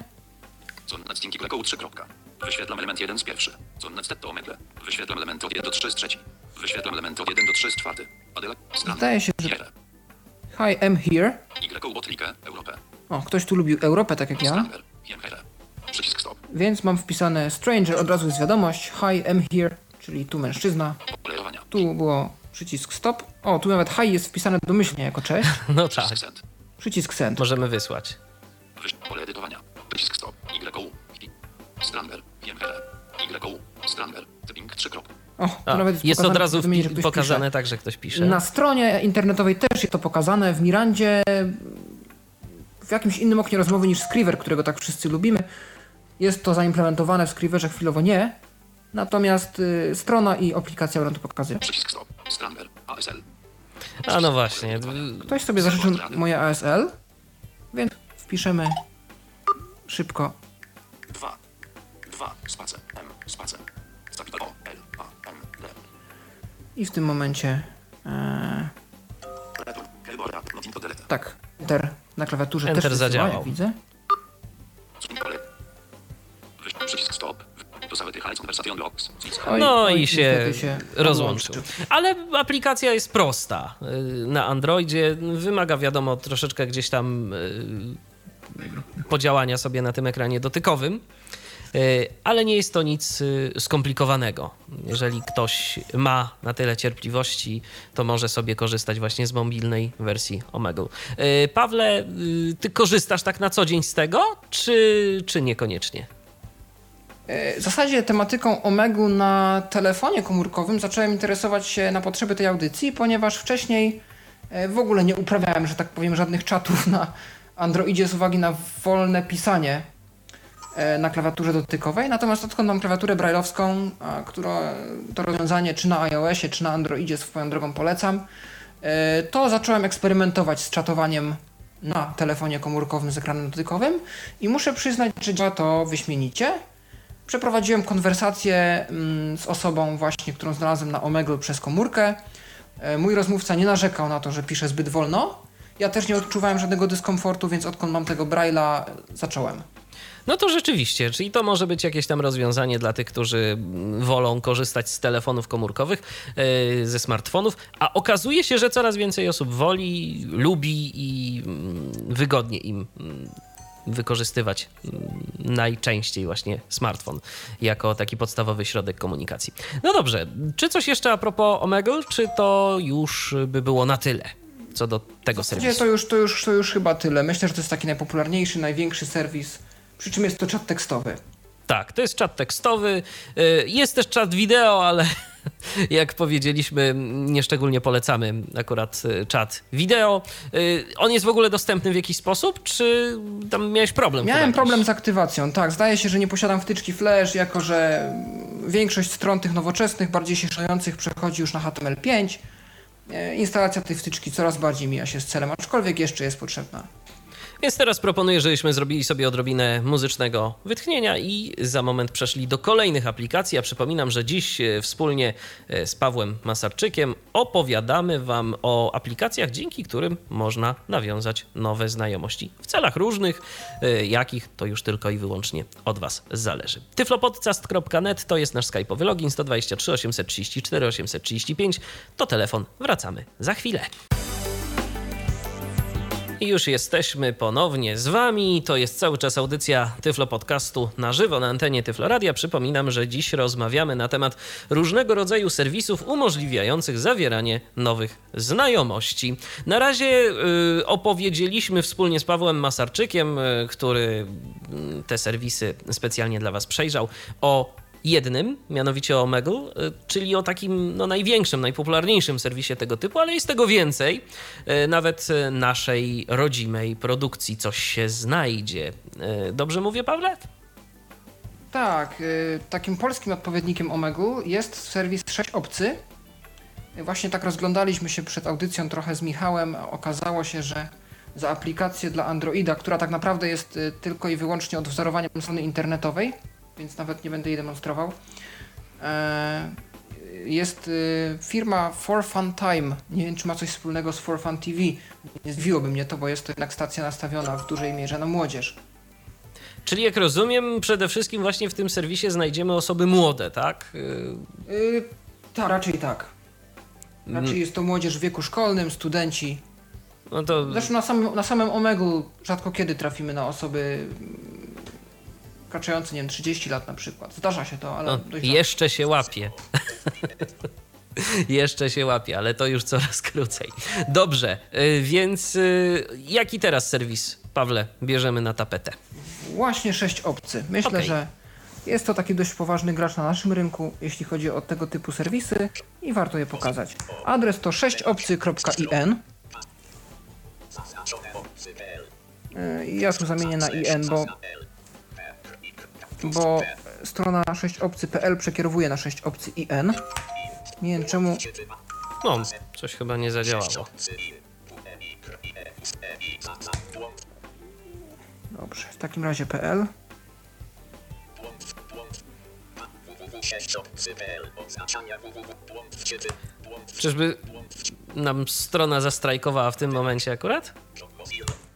Speaker 6: Stinky Blackout 3. kropka. Wyświetlam element 1 z pierwszy. Connet Step to omegle. Wyświetlam element od 1 do 3 z trzeci. Wyświetlam element od 1 do 3 z czwarty. Adela.
Speaker 3: Zdaje się, że-
Speaker 6: Here.
Speaker 3: Hi, I'm here.
Speaker 6: Y Botlikę. Europę.
Speaker 3: O, ktoś tu lubił Europę, tak jak ja.
Speaker 6: Stranger. Here. Przycisk Stop.
Speaker 3: Więc mam wpisane Stranger, od razu jest wiadomość. Hi, I'm here, czyli tu mężczyzna. Tu było przycisk Stop. O, tu nawet hi jest wpisane domyślnie jako cześć.
Speaker 2: No tak,
Speaker 6: Przycisk Send.
Speaker 2: Możemy wysłać.
Speaker 6: Wyś... Pole edytowania. Przycisk Stop. Y Stranger. Here. Y Stranger. Typing 3. kropka.
Speaker 3: O,
Speaker 2: A,
Speaker 3: nawet
Speaker 2: jest
Speaker 3: pokazane
Speaker 2: od razu wpi-
Speaker 3: ktoś
Speaker 2: pokazane
Speaker 3: pisze.
Speaker 2: tak, że ktoś pisze.
Speaker 3: Na stronie internetowej też jest to pokazane. W Mirandzie, w jakimś innym oknie rozmowy niż Scriver, którego tak wszyscy lubimy. Jest to zaimplementowane w Scriverze, chwilowo nie. Natomiast y, strona i aplikacja nam to pokazuje.
Speaker 6: Przycisk Stop. Stranger. ASL.
Speaker 2: A no właśnie.
Speaker 3: Ktoś sobie zażyczył moje ASL, więc wpiszemy szybko
Speaker 6: 2. 2. Space. M. Space. Capital O. L. A. M. L.
Speaker 3: i w tym momencie e, tak, Enter na klawiaturze
Speaker 2: Enter
Speaker 3: też wysyła,
Speaker 2: zadziałał.
Speaker 3: jak widzę.
Speaker 6: Przycisk Stop.
Speaker 2: No i się rozłączył. Ale aplikacja jest prosta y, na Androidzie. Wymaga, wiadomo, troszeczkę gdzieś tam y, podziałania sobie na tym ekranie dotykowym. Y, Ale nie jest to nic skomplikowanego. Jeżeli ktoś ma na tyle cierpliwości, to może sobie korzystać właśnie z mobilnej wersji Omegle. Y, Pawle, ty korzystasz tak na co dzień z tego, czy, czy niekoniecznie?
Speaker 3: E, W zasadzie tematyką Omegu na telefonie komórkowym zacząłem interesować się na potrzeby tej audycji, ponieważ wcześniej e, w ogóle nie uprawiałem, że tak powiem, żadnych czatów na Androidzie z uwagi na wolne pisanie e, na klawiaturze dotykowej. Natomiast odkąd mam klawiaturę brailleowską, która to rozwiązanie czy na iOSie, czy na Androidzie swoją drogą polecam, to zacząłem eksperymentować z czatowaniem na telefonie komórkowym z ekranem dotykowym i muszę przyznać, że działa to wyśmienicie. Przeprowadziłem konwersację mm, z osobą właśnie, którą znalazłem na Omegle przez komórkę. E, Mój rozmówca nie narzekał na to, że pisze zbyt wolno. Ja też nie odczuwałem żadnego dyskomfortu, więc odkąd mam tego Braille'a, e, zacząłem.
Speaker 2: No to rzeczywiście, czyli to może być jakieś tam rozwiązanie dla tych, którzy mm, wolą korzystać z telefonów komórkowych, yy, ze smartfonów, a okazuje się, że coraz więcej osób woli, lubi i mm, wygodnie im wykorzystywać mm, najczęściej właśnie smartfon jako taki podstawowy środek komunikacji. No dobrze, czy coś jeszcze a propos Omegle, czy to już by było na tyle co do tego serwisu?
Speaker 3: to już, to, już, to już chyba tyle. Myślę, że to jest taki najpopularniejszy, największy serwis. Przy czym jest to czat tekstowy.
Speaker 2: Tak, to jest czat tekstowy. y, Jest też czat wideo, ale jak powiedzieliśmy, nieszczególnie polecamy akurat y, czat wideo. Y, On jest w ogóle dostępny w jakiś sposób, czy tam miałeś problem?
Speaker 3: Miałem problem z aktywacją. Tak, zdaje się, że nie posiadam wtyczki Flash, jako że większość stron tych nowoczesnych, bardziej się szanujących przechodzi już na HTML5. E, Instalacja tej wtyczki coraz bardziej mija się z celem, aczkolwiek jeszcze jest potrzebna.
Speaker 2: Więc teraz proponuję, żebyśmy zrobili sobie odrobinę muzycznego wytchnienia i za moment przeszli do kolejnych aplikacji. Ja przypominam, że dziś e, wspólnie e, z Pawłem Masarczykiem opowiadamy Wam o aplikacjach, dzięki którym można nawiązać nowe znajomości w celach różnych, e, jakich to już tylko i wyłącznie od Was zależy. tyflopodcast.net to jest nasz skype'owy login 123 834 835 to telefon. Wracamy za chwilę. I już jesteśmy ponownie z Wami. To jest cały czas audycja Tyflo Podcastu na żywo na antenie Tyflo Radia. Przypominam, że dziś rozmawiamy na temat różnego rodzaju serwisów umożliwiających zawieranie nowych znajomości. Na razie y, opowiedzieliśmy wspólnie z Pawłem Masarczykiem, y, który y, te serwisy specjalnie dla Was przejrzał, o jednym, mianowicie o Omegle, y, czyli o takim no, największym, najpopularniejszym serwisie tego typu, ale jest tego więcej. Y, Nawet y, naszej rodzimej produkcji coś się znajdzie. Dobrze mówię, Pawle?
Speaker 3: Tak, takim polskim odpowiednikiem Omegu jest serwis 6 obcy. Właśnie tak rozglądaliśmy się przed audycją trochę z Michałem. Okazało się, że za aplikację dla Androida, która tak naprawdę jest tylko i wyłącznie odwzorowaniem strony internetowej, więc nawet nie będę jej demonstrował, e, jest y, firma For Fun Time. Nie wiem, czy ma coś wspólnego z For Fun TV. Nie zdziwiłoby mnie to, bo jest to jednak stacja nastawiona w dużej mierze na młodzież.
Speaker 2: Czyli jak rozumiem, przede wszystkim właśnie w tym serwisie znajdziemy osoby młode, tak?
Speaker 3: Yy, tak, raczej tak. Raczej jest to młodzież w wieku szkolnym, studenci.
Speaker 2: No to
Speaker 3: Zresztą na samym, na samym Omegu rzadko kiedy trafimy na osoby wkraczające, nie wiem, 30 lat na przykład. Zdarza się to, ale
Speaker 2: no,
Speaker 3: dość
Speaker 2: jeszcze się łapie. jeszcze się łapie, ale to już coraz krócej. Dobrze, y, więc y, jaki teraz serwis, Pawle, bierzemy na tapetę?
Speaker 3: Właśnie 6 obcy. Myślę,
Speaker 2: Okej.
Speaker 3: że jest to taki dość poważny gracz na naszym rynku, jeśli chodzi o tego typu serwisy i warto je pokazać. Adres to 6obcy.in.
Speaker 4: Zaznaczone obcy.pl.
Speaker 3: Yy, Ja tu zamienię na in, bo, bo strona 6obcy.pl przekierowuje na 6obcy.in. Nie wiem czemu
Speaker 2: No, coś chyba nie zadziałało.
Speaker 3: Dobrze, w takim razie PL.
Speaker 4: www.6obcy.pl. Oznaczania www. Błąd w ciebie. Błąd w
Speaker 2: Czyżby nam strona zastrajkowała w tym momencie akurat?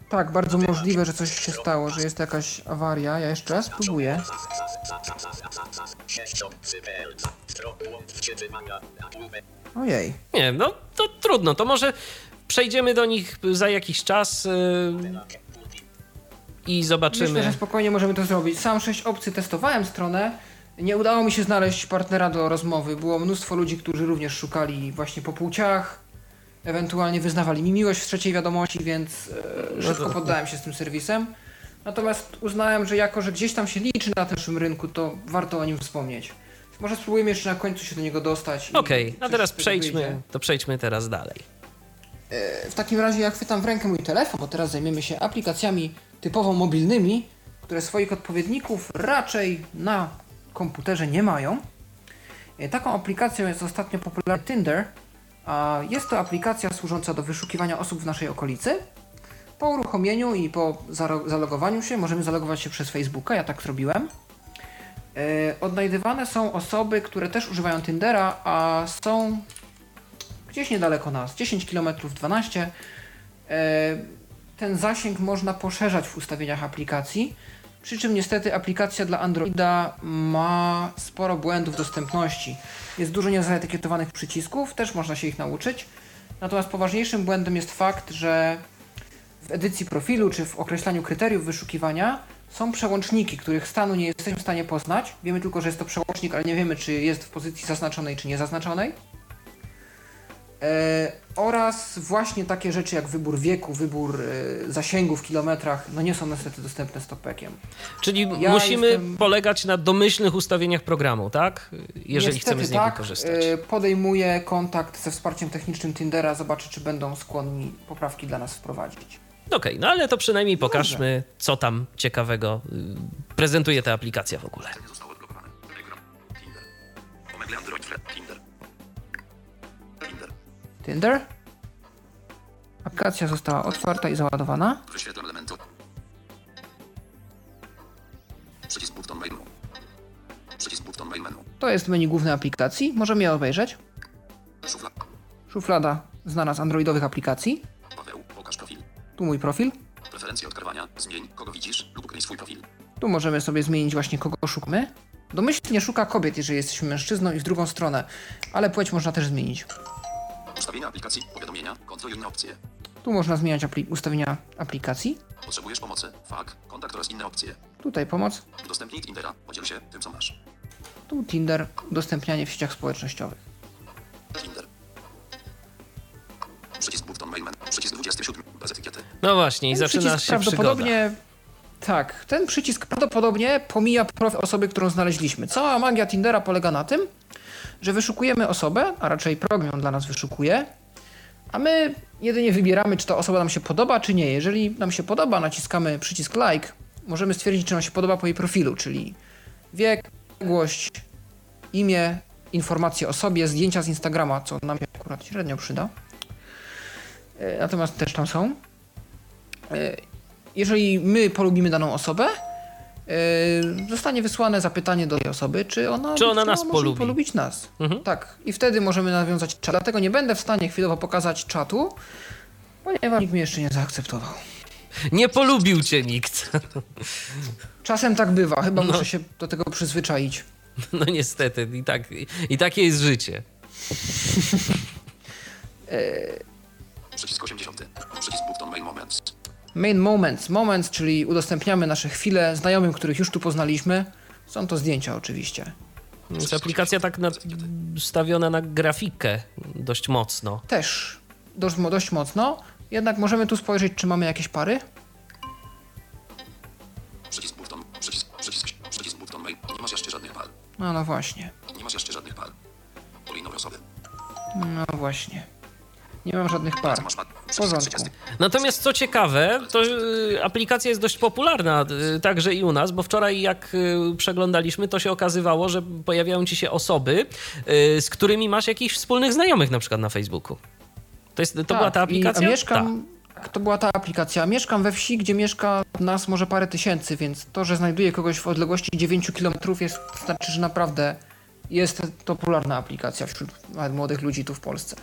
Speaker 3: Tak, bardzo możliwe, że coś się stało, że jest jakaś awaria. Ja jeszcze raz próbuję.
Speaker 4: 6obcy.pl. Stro. Błąd w ciebie mania. Nagłówek.
Speaker 3: Ojej.
Speaker 2: Nie, no to trudno, to może przejdziemy do nich za jakiś czas yy, i
Speaker 3: Myślę,
Speaker 2: zobaczymy.
Speaker 3: że spokojnie możemy to zrobić. Sam 6 opcji testowałem stronę. Nie udało mi się znaleźć partnera do rozmowy. Było mnóstwo ludzi, którzy również szukali właśnie po płciach. Ewentualnie wyznawali mi miłość w trzeciej wiadomości, więc e, szybko poddałem się z tym serwisem. Natomiast uznałem, że jako, że gdzieś tam się liczy na naszym rynku, to warto o nim wspomnieć. Może spróbujemy jeszcze na końcu się do niego dostać.
Speaker 2: Okej, a
Speaker 3: coś
Speaker 2: teraz przejdźmy, to przejdźmy teraz dalej.
Speaker 3: W takim razie ja chwytam w rękę mój telefon, bo teraz zajmiemy się aplikacjami typowo mobilnymi, które swoich odpowiedników raczej na komputerze nie mają. E, Taką aplikacją jest ostatnio popularny Tinder. Jest to aplikacja służąca do wyszukiwania osób w naszej okolicy. Po uruchomieniu i po zalogowaniu się możemy zalogować się przez Facebooka, ja tak zrobiłem. E, Odnajdywane są osoby, które też używają Tindera, a są gdzieś niedaleko nas, 10 km 12. E, Ten zasięg można poszerzać w ustawieniach aplikacji, przy czym niestety aplikacja dla Androida ma sporo błędów dostępności. Jest dużo niezaetykietowanych przycisków, też można się ich nauczyć. Natomiast poważniejszym błędem jest fakt, że w edycji profilu czy w określaniu kryteriów wyszukiwania są przełączniki, których stanu nie jesteśmy w stanie poznać. Wiemy tylko, że jest to przełącznik, ale nie wiemy, czy jest w pozycji zaznaczonej, czy niezaznaczonej. E, oraz właśnie takie rzeczy jak wybór wieku, wybór e, zasięgu w kilometrach, no nie są niestety dostępne stopekiem.
Speaker 2: Czyli
Speaker 3: Ja
Speaker 2: musimy
Speaker 3: jestem-
Speaker 2: polegać na domyślnych ustawieniach programu, tak? Jeżeli
Speaker 3: Niestety
Speaker 2: chcemy z niego
Speaker 3: tak,
Speaker 2: korzystać.
Speaker 3: e, podejmuję kontakt ze wsparciem technicznym Tindera, zobaczę czy będą skłonni poprawki dla nas wprowadzić.
Speaker 2: Okej, no ale to przynajmniej pokażmy, co tam ciekawego y, prezentuje ta aplikacja w ogóle.
Speaker 6: Nie Tinder?
Speaker 3: Aplikacja została otwarta i załadowana.
Speaker 6: Wyświetlam elementy. Przycisk button main menu. Przycisk button main menu.
Speaker 3: To jest menu głównej aplikacji, możemy je obejrzeć.
Speaker 6: Szufla.
Speaker 3: Szuflada znana z androidowych aplikacji.
Speaker 6: Paweł. Pokaż profil.
Speaker 3: Tu mój profil.
Speaker 6: Preferencje odkrywania. Zmień kogo widzisz lub ukryj swój profil.
Speaker 3: Tu możemy sobie zmienić właśnie kogo szukamy. Domyślnie szuka kobiet, jeżeli jesteśmy mężczyzną i w drugą stronę, ale płeć można też zmienić.
Speaker 6: Ustawienia aplikacji. Powiadomienia. Kontrol inne opcje.
Speaker 3: Tu można zmieniać apli- ustawienia aplikacji.
Speaker 6: Potrzebujesz pomocy. Fak. Kontakt oraz inne opcje.
Speaker 3: Tutaj pomoc.
Speaker 6: Udostępnij Tindera. Podziel się tym, co masz.
Speaker 3: Tu Tinder, udostępnianie w sieciach społecznościowych.
Speaker 6: Tinder. Przycisk button main menu. Przycisk 27. Bez etykiety.
Speaker 2: No właśnie, i
Speaker 3: Ten
Speaker 2: zaczyna się przygoda.
Speaker 3: prawdopodobnie Tak, ten przycisk prawdopodobnie pomija profil osoby, którą znaleźliśmy. Cała magia Tindera polega na tym, że wyszukujemy osobę, a raczej program dla nas wyszukuje, a my jedynie wybieramy, czy ta osoba nam się podoba, czy nie. Jeżeli nam się podoba, naciskamy przycisk like, możemy stwierdzić, czy nam się podoba po jej profilu, czyli wiek, odległość, imię, informacje o sobie, zdjęcia z Instagrama, co nam się akurat średnio przyda. E, Natomiast też tam są. E, Jeżeli my polubimy daną osobę, zostanie wysłane zapytanie do tej osoby, czy ona,
Speaker 2: Czy ona nas polubi.
Speaker 3: polubić nas.
Speaker 2: Mhm.
Speaker 3: Tak, i wtedy możemy nawiązać czat. Dlatego nie będę w stanie chwilowo pokazać czatu, ponieważ nikt mnie jeszcze nie zaakceptował.
Speaker 2: Nie polubił cię nikt.
Speaker 3: Czasem tak bywa, chyba
Speaker 2: No.
Speaker 3: muszę się do tego przyzwyczaić.
Speaker 2: No niestety, i, tak, i takie jest życie.
Speaker 6: Przycisk 80. Przycisk button main moments.
Speaker 3: Main moments, moments, czyli udostępniamy nasze chwile znajomym, których już tu poznaliśmy. Są to zdjęcia oczywiście.
Speaker 2: Jest aplikacja tak nastawiona na grafikę dość mocno.
Speaker 3: Też dość, dość mocno, jednak możemy tu spojrzeć, czy mamy jakieś pary.
Speaker 6: Przycisk button. Przycisk, przycisk, przycisk button main. Nie masz jeszcze żadnych par.
Speaker 3: No, no właśnie,
Speaker 6: Nie masz jeszcze żadnych par. Nowe osoby.
Speaker 3: no właśnie. Nie mam żadnych par. W porządku.
Speaker 6: 30.
Speaker 2: Natomiast co ciekawe, to y, aplikacja jest dość popularna y, także i u nas, bo wczoraj jak y, przeglądaliśmy, to się okazywało, że pojawiają ci się osoby, z którymi masz jakichś wspólnych znajomych na przykład na Facebooku. To, jest, to
Speaker 3: Tak,
Speaker 2: była ta
Speaker 3: i-
Speaker 2: aplikacja?
Speaker 3: A mieszkam, tak, to była ta aplikacja. Mieszkam we wsi, gdzie mieszka nas może parę tysięcy, więc to, że znajduję kogoś w odległości 9 km jest, znaczy, że naprawdę jest to popularna aplikacja wśród nawet młodych ludzi tu w Polsce.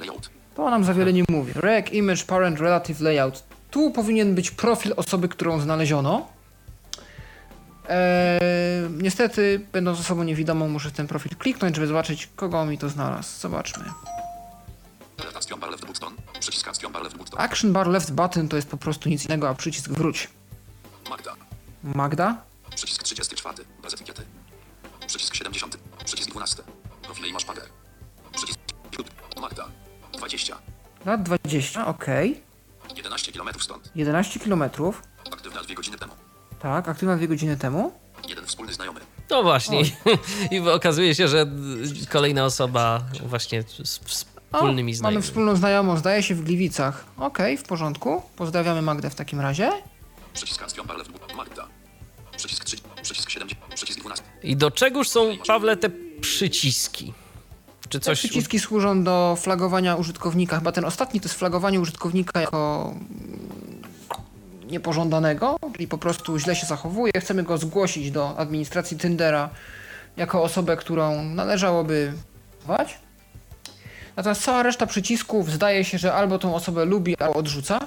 Speaker 6: Layout.
Speaker 3: To nam za wiele nie mówi. Rec, image, parent, relative layout. Tu powinien być profil osoby, którą znaleziono. Eee, niestety, będąc osobą niewidomą, muszę w ten profil kliknąć, żeby zobaczyć, kogo mi to znalazł. Zobaczmy.
Speaker 6: Action bar left button
Speaker 3: to jest po prostu nic innego, a przycisk wróć.
Speaker 6: Magda.
Speaker 3: Magda?
Speaker 6: Przycisk 34. Bez etykiety. Przycisk 70. Przycisk 12. Profile i masz pager. Przycisk Magda. 20.
Speaker 3: Lat 20, okej.
Speaker 6: 11 km stąd.
Speaker 3: 11 km.
Speaker 6: Aktywna 2 godziny temu.
Speaker 3: Tak, aktywna dwie godziny temu.
Speaker 6: Jeden wspólny znajomy.
Speaker 2: No właśnie. I okazuje się, że kolejna osoba właśnie z
Speaker 3: O,
Speaker 2: wspólnymi
Speaker 3: mamy
Speaker 2: znajomymi.
Speaker 3: wspólną znajomą, zdaje się w Gliwicach. Okej, w porządku. Pozdrawiamy Magdę w takim razie.
Speaker 6: Przycisk. Magda. Przycisk 3. Przycisk 70. Przycisk 12.
Speaker 2: I do czegóż są, Pawle, te przyciski? Czy
Speaker 3: Te
Speaker 2: coś...
Speaker 3: przyciski służą do flagowania użytkownika. Chyba ten ostatni to jest flagowanie użytkownika jako niepożądanego, czyli po prostu źle się zachowuje. Chcemy go zgłosić do administracji Tindera jako osobę, którą należałoby zwać. Natomiast cała reszta przycisków zdaje się, że albo tą osobę lubi, albo odrzuca.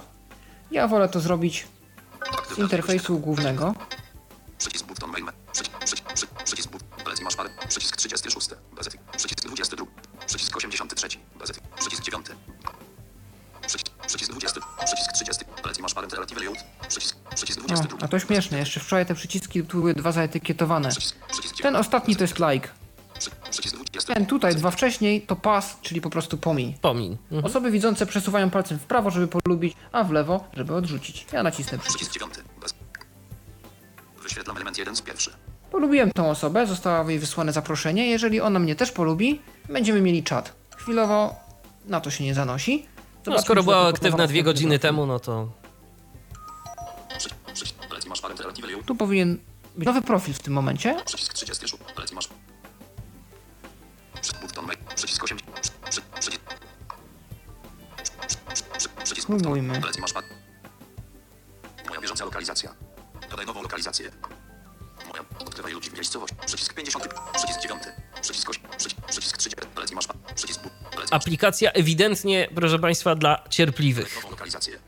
Speaker 3: Ja wolę to zrobić z interfejsu głównego.
Speaker 6: Przycisk button main. Przycisk, przycisk, przycisk, przycisk but. Polecam masz parę. Przycisk 36. Bez etyk. Przycisk 22. Przycisk 83. Bez etyk. Przycisk 9. Przycisk, przycisk 20. Przycisk 30. Polecam masz parę relative layout. Przycisk, przycisk
Speaker 3: O,
Speaker 6: 22.
Speaker 3: a to śmieszne, jeszcze wczoraj te przyciski były dwa zaetykietowane.
Speaker 6: Przycisk, przycisk
Speaker 3: Ten ostatni to jest like.
Speaker 6: Przy, przycisk 20.
Speaker 3: Ten tutaj, dwa wcześniej, to pas, czyli po prostu pomiń.
Speaker 2: Pomin. Mhm.
Speaker 3: Osoby widzące przesuwają palcem w prawo, żeby polubić, a w lewo, żeby odrzucić. Ja nacisnę przycisk.
Speaker 6: Przycisk 9. Wyświetlam element 1 z pierwszy.
Speaker 3: Polubiłem tą osobę, zostało jej wysłane zaproszenie. Jeżeli ona mnie też polubi, będziemy mieli czat. Chwilowo na to się nie zanosi.
Speaker 2: No,
Speaker 3: Zobaczmy,
Speaker 2: skoro
Speaker 3: czy
Speaker 2: była aktywna dwie godziny temu, no to.
Speaker 3: Tu powinien być nowy profil w tym momencie.
Speaker 6: Przycisk 36. Polecam masz. Przycisk button main. Przycisk 8. Przy, przy, przycisk. Przy, przy, przy, przycisk button.
Speaker 3: Spróbujmy.
Speaker 6: Moja bieżąca lokalizacja. Dodaj nową lokalizację. Moja. Odkrywaj ludzi w miejscowości. Przycisk 50. Przycisk 9. Przycisk 8. Przycisk, przycisk 3. Polecam masz. Przycisk
Speaker 2: aplikacja ewidentnie, proszę Państwa, dla cierpliwych.
Speaker 6: nową lokalizację.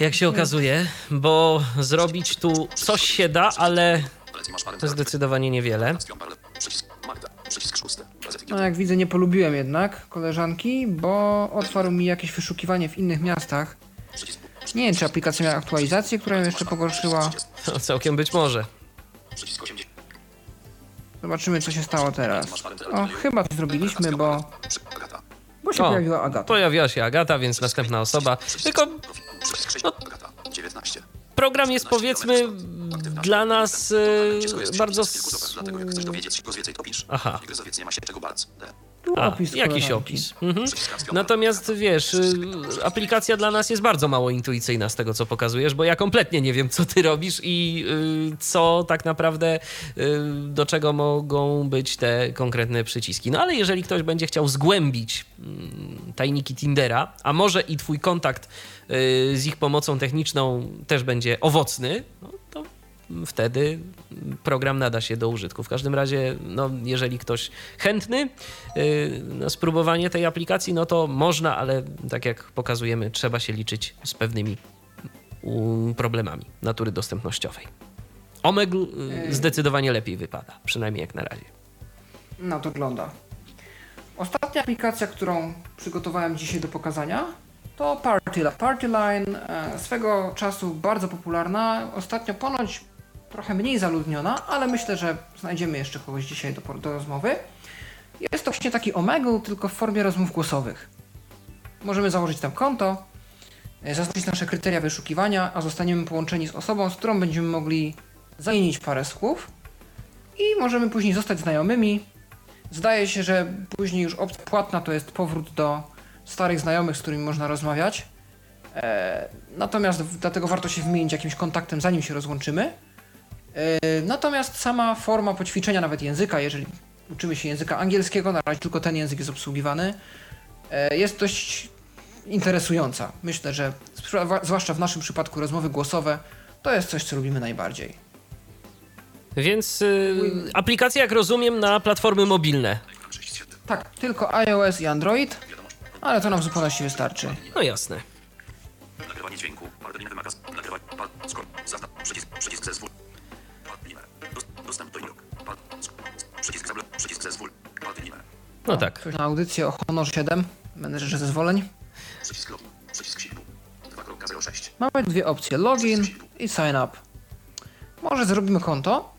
Speaker 2: Jak się okazuje, bo zrobić tu coś się da, ale to zdecydowanie niewiele.
Speaker 6: Przycisk Magda. Przycisk 6. Bez etykiety.
Speaker 3: No jak widzę, nie polubiłem jednak koleżanki, bo otwarł mi jakieś wyszukiwanie w innych miastach. Nie wiem, czy aplikacja miała aktualizację, która ją jeszcze pogorszyła.
Speaker 2: No, całkiem być może.
Speaker 6: Przycisk 80.
Speaker 3: Zobaczymy, co się stało teraz. O, chyba to zrobiliśmy, bo
Speaker 6: Agata.
Speaker 3: się
Speaker 2: O,
Speaker 3: pojawiła Agata.
Speaker 2: Pojawiła się Agata, więc następna osoba. Tylko
Speaker 6: Przycisk 6.
Speaker 2: No.
Speaker 6: Agata. 19.
Speaker 2: program jest powiedzmy dla nas e, bardzo... Aha.
Speaker 3: Tu
Speaker 2: A,
Speaker 3: opis
Speaker 2: jakiś opis. Mhm. Natomiast wiesz, y, aplikacja dla nas jest bardzo mało intuicyjna z tego, co pokazujesz, bo ja kompletnie nie wiem, co ty robisz i y, co tak naprawdę, y, do czego mogą być te konkretne przyciski. No ale jeżeli ktoś będzie chciał zgłębić mm, tajniki Tindera, a może i twój kontakt z ich pomocą techniczną też będzie owocny, no wtedy program nada się do użytku. W każdym razie, no, jeżeli ktoś chętny yy, na spróbowanie tej aplikacji, no to można, ale tak jak pokazujemy, trzeba się liczyć z pewnymi problemami natury dostępnościowej. Omegle yy, zdecydowanie lepiej wypada, przynajmniej jak na razie.
Speaker 3: No to wygląda. Ostatnia aplikacja, którą przygotowałem dzisiaj do pokazania, to Party, Party Line. E, swego czasu bardzo popularna, ostatnio ponoć trochę mniej zaludniona, ale myślę, że znajdziemy jeszcze kogoś dzisiaj do, do rozmowy. Jest to właśnie taki Omegle, tylko w formie rozmów głosowych. Możemy założyć tam konto, e, zaznaczyć nasze kryteria wyszukiwania, a zostaniemy połączeni z osobą, z którą będziemy mogli zamienić parę słów i możemy później zostać znajomymi. Zdaje się, że później już opcja płatna to jest powrót do starych znajomych, z którymi można rozmawiać. E, natomiast dlatego warto się wymienić jakimś kontaktem, zanim się rozłączymy. E, natomiast sama forma poćwiczenia nawet języka, jeżeli uczymy się języka angielskiego, na razie tylko ten język jest obsługiwany, e, jest dość interesująca. Myślę, że zwła- zwłaszcza w naszym przypadku rozmowy głosowe, to jest coś, co lubimy najbardziej.
Speaker 2: Więc yy, aplikacja, jak rozumiem, na platformy mobilne.
Speaker 6: Ekran 6 7.
Speaker 3: Tak, tylko iOS i Android, ale to nam w zupełności wystarczy.
Speaker 2: No jasne.
Speaker 6: Nagrywanie dźwięku. Wymaga. Nagrywać. Skor.
Speaker 2: No tak.
Speaker 3: Coś na audycję o Honor 7, menedżerze zezwoleń.
Speaker 6: Przycisk login. Przycisk siku. 2.06.
Speaker 3: Mamy dwie opcje, login i sign up. Może zrobimy konto.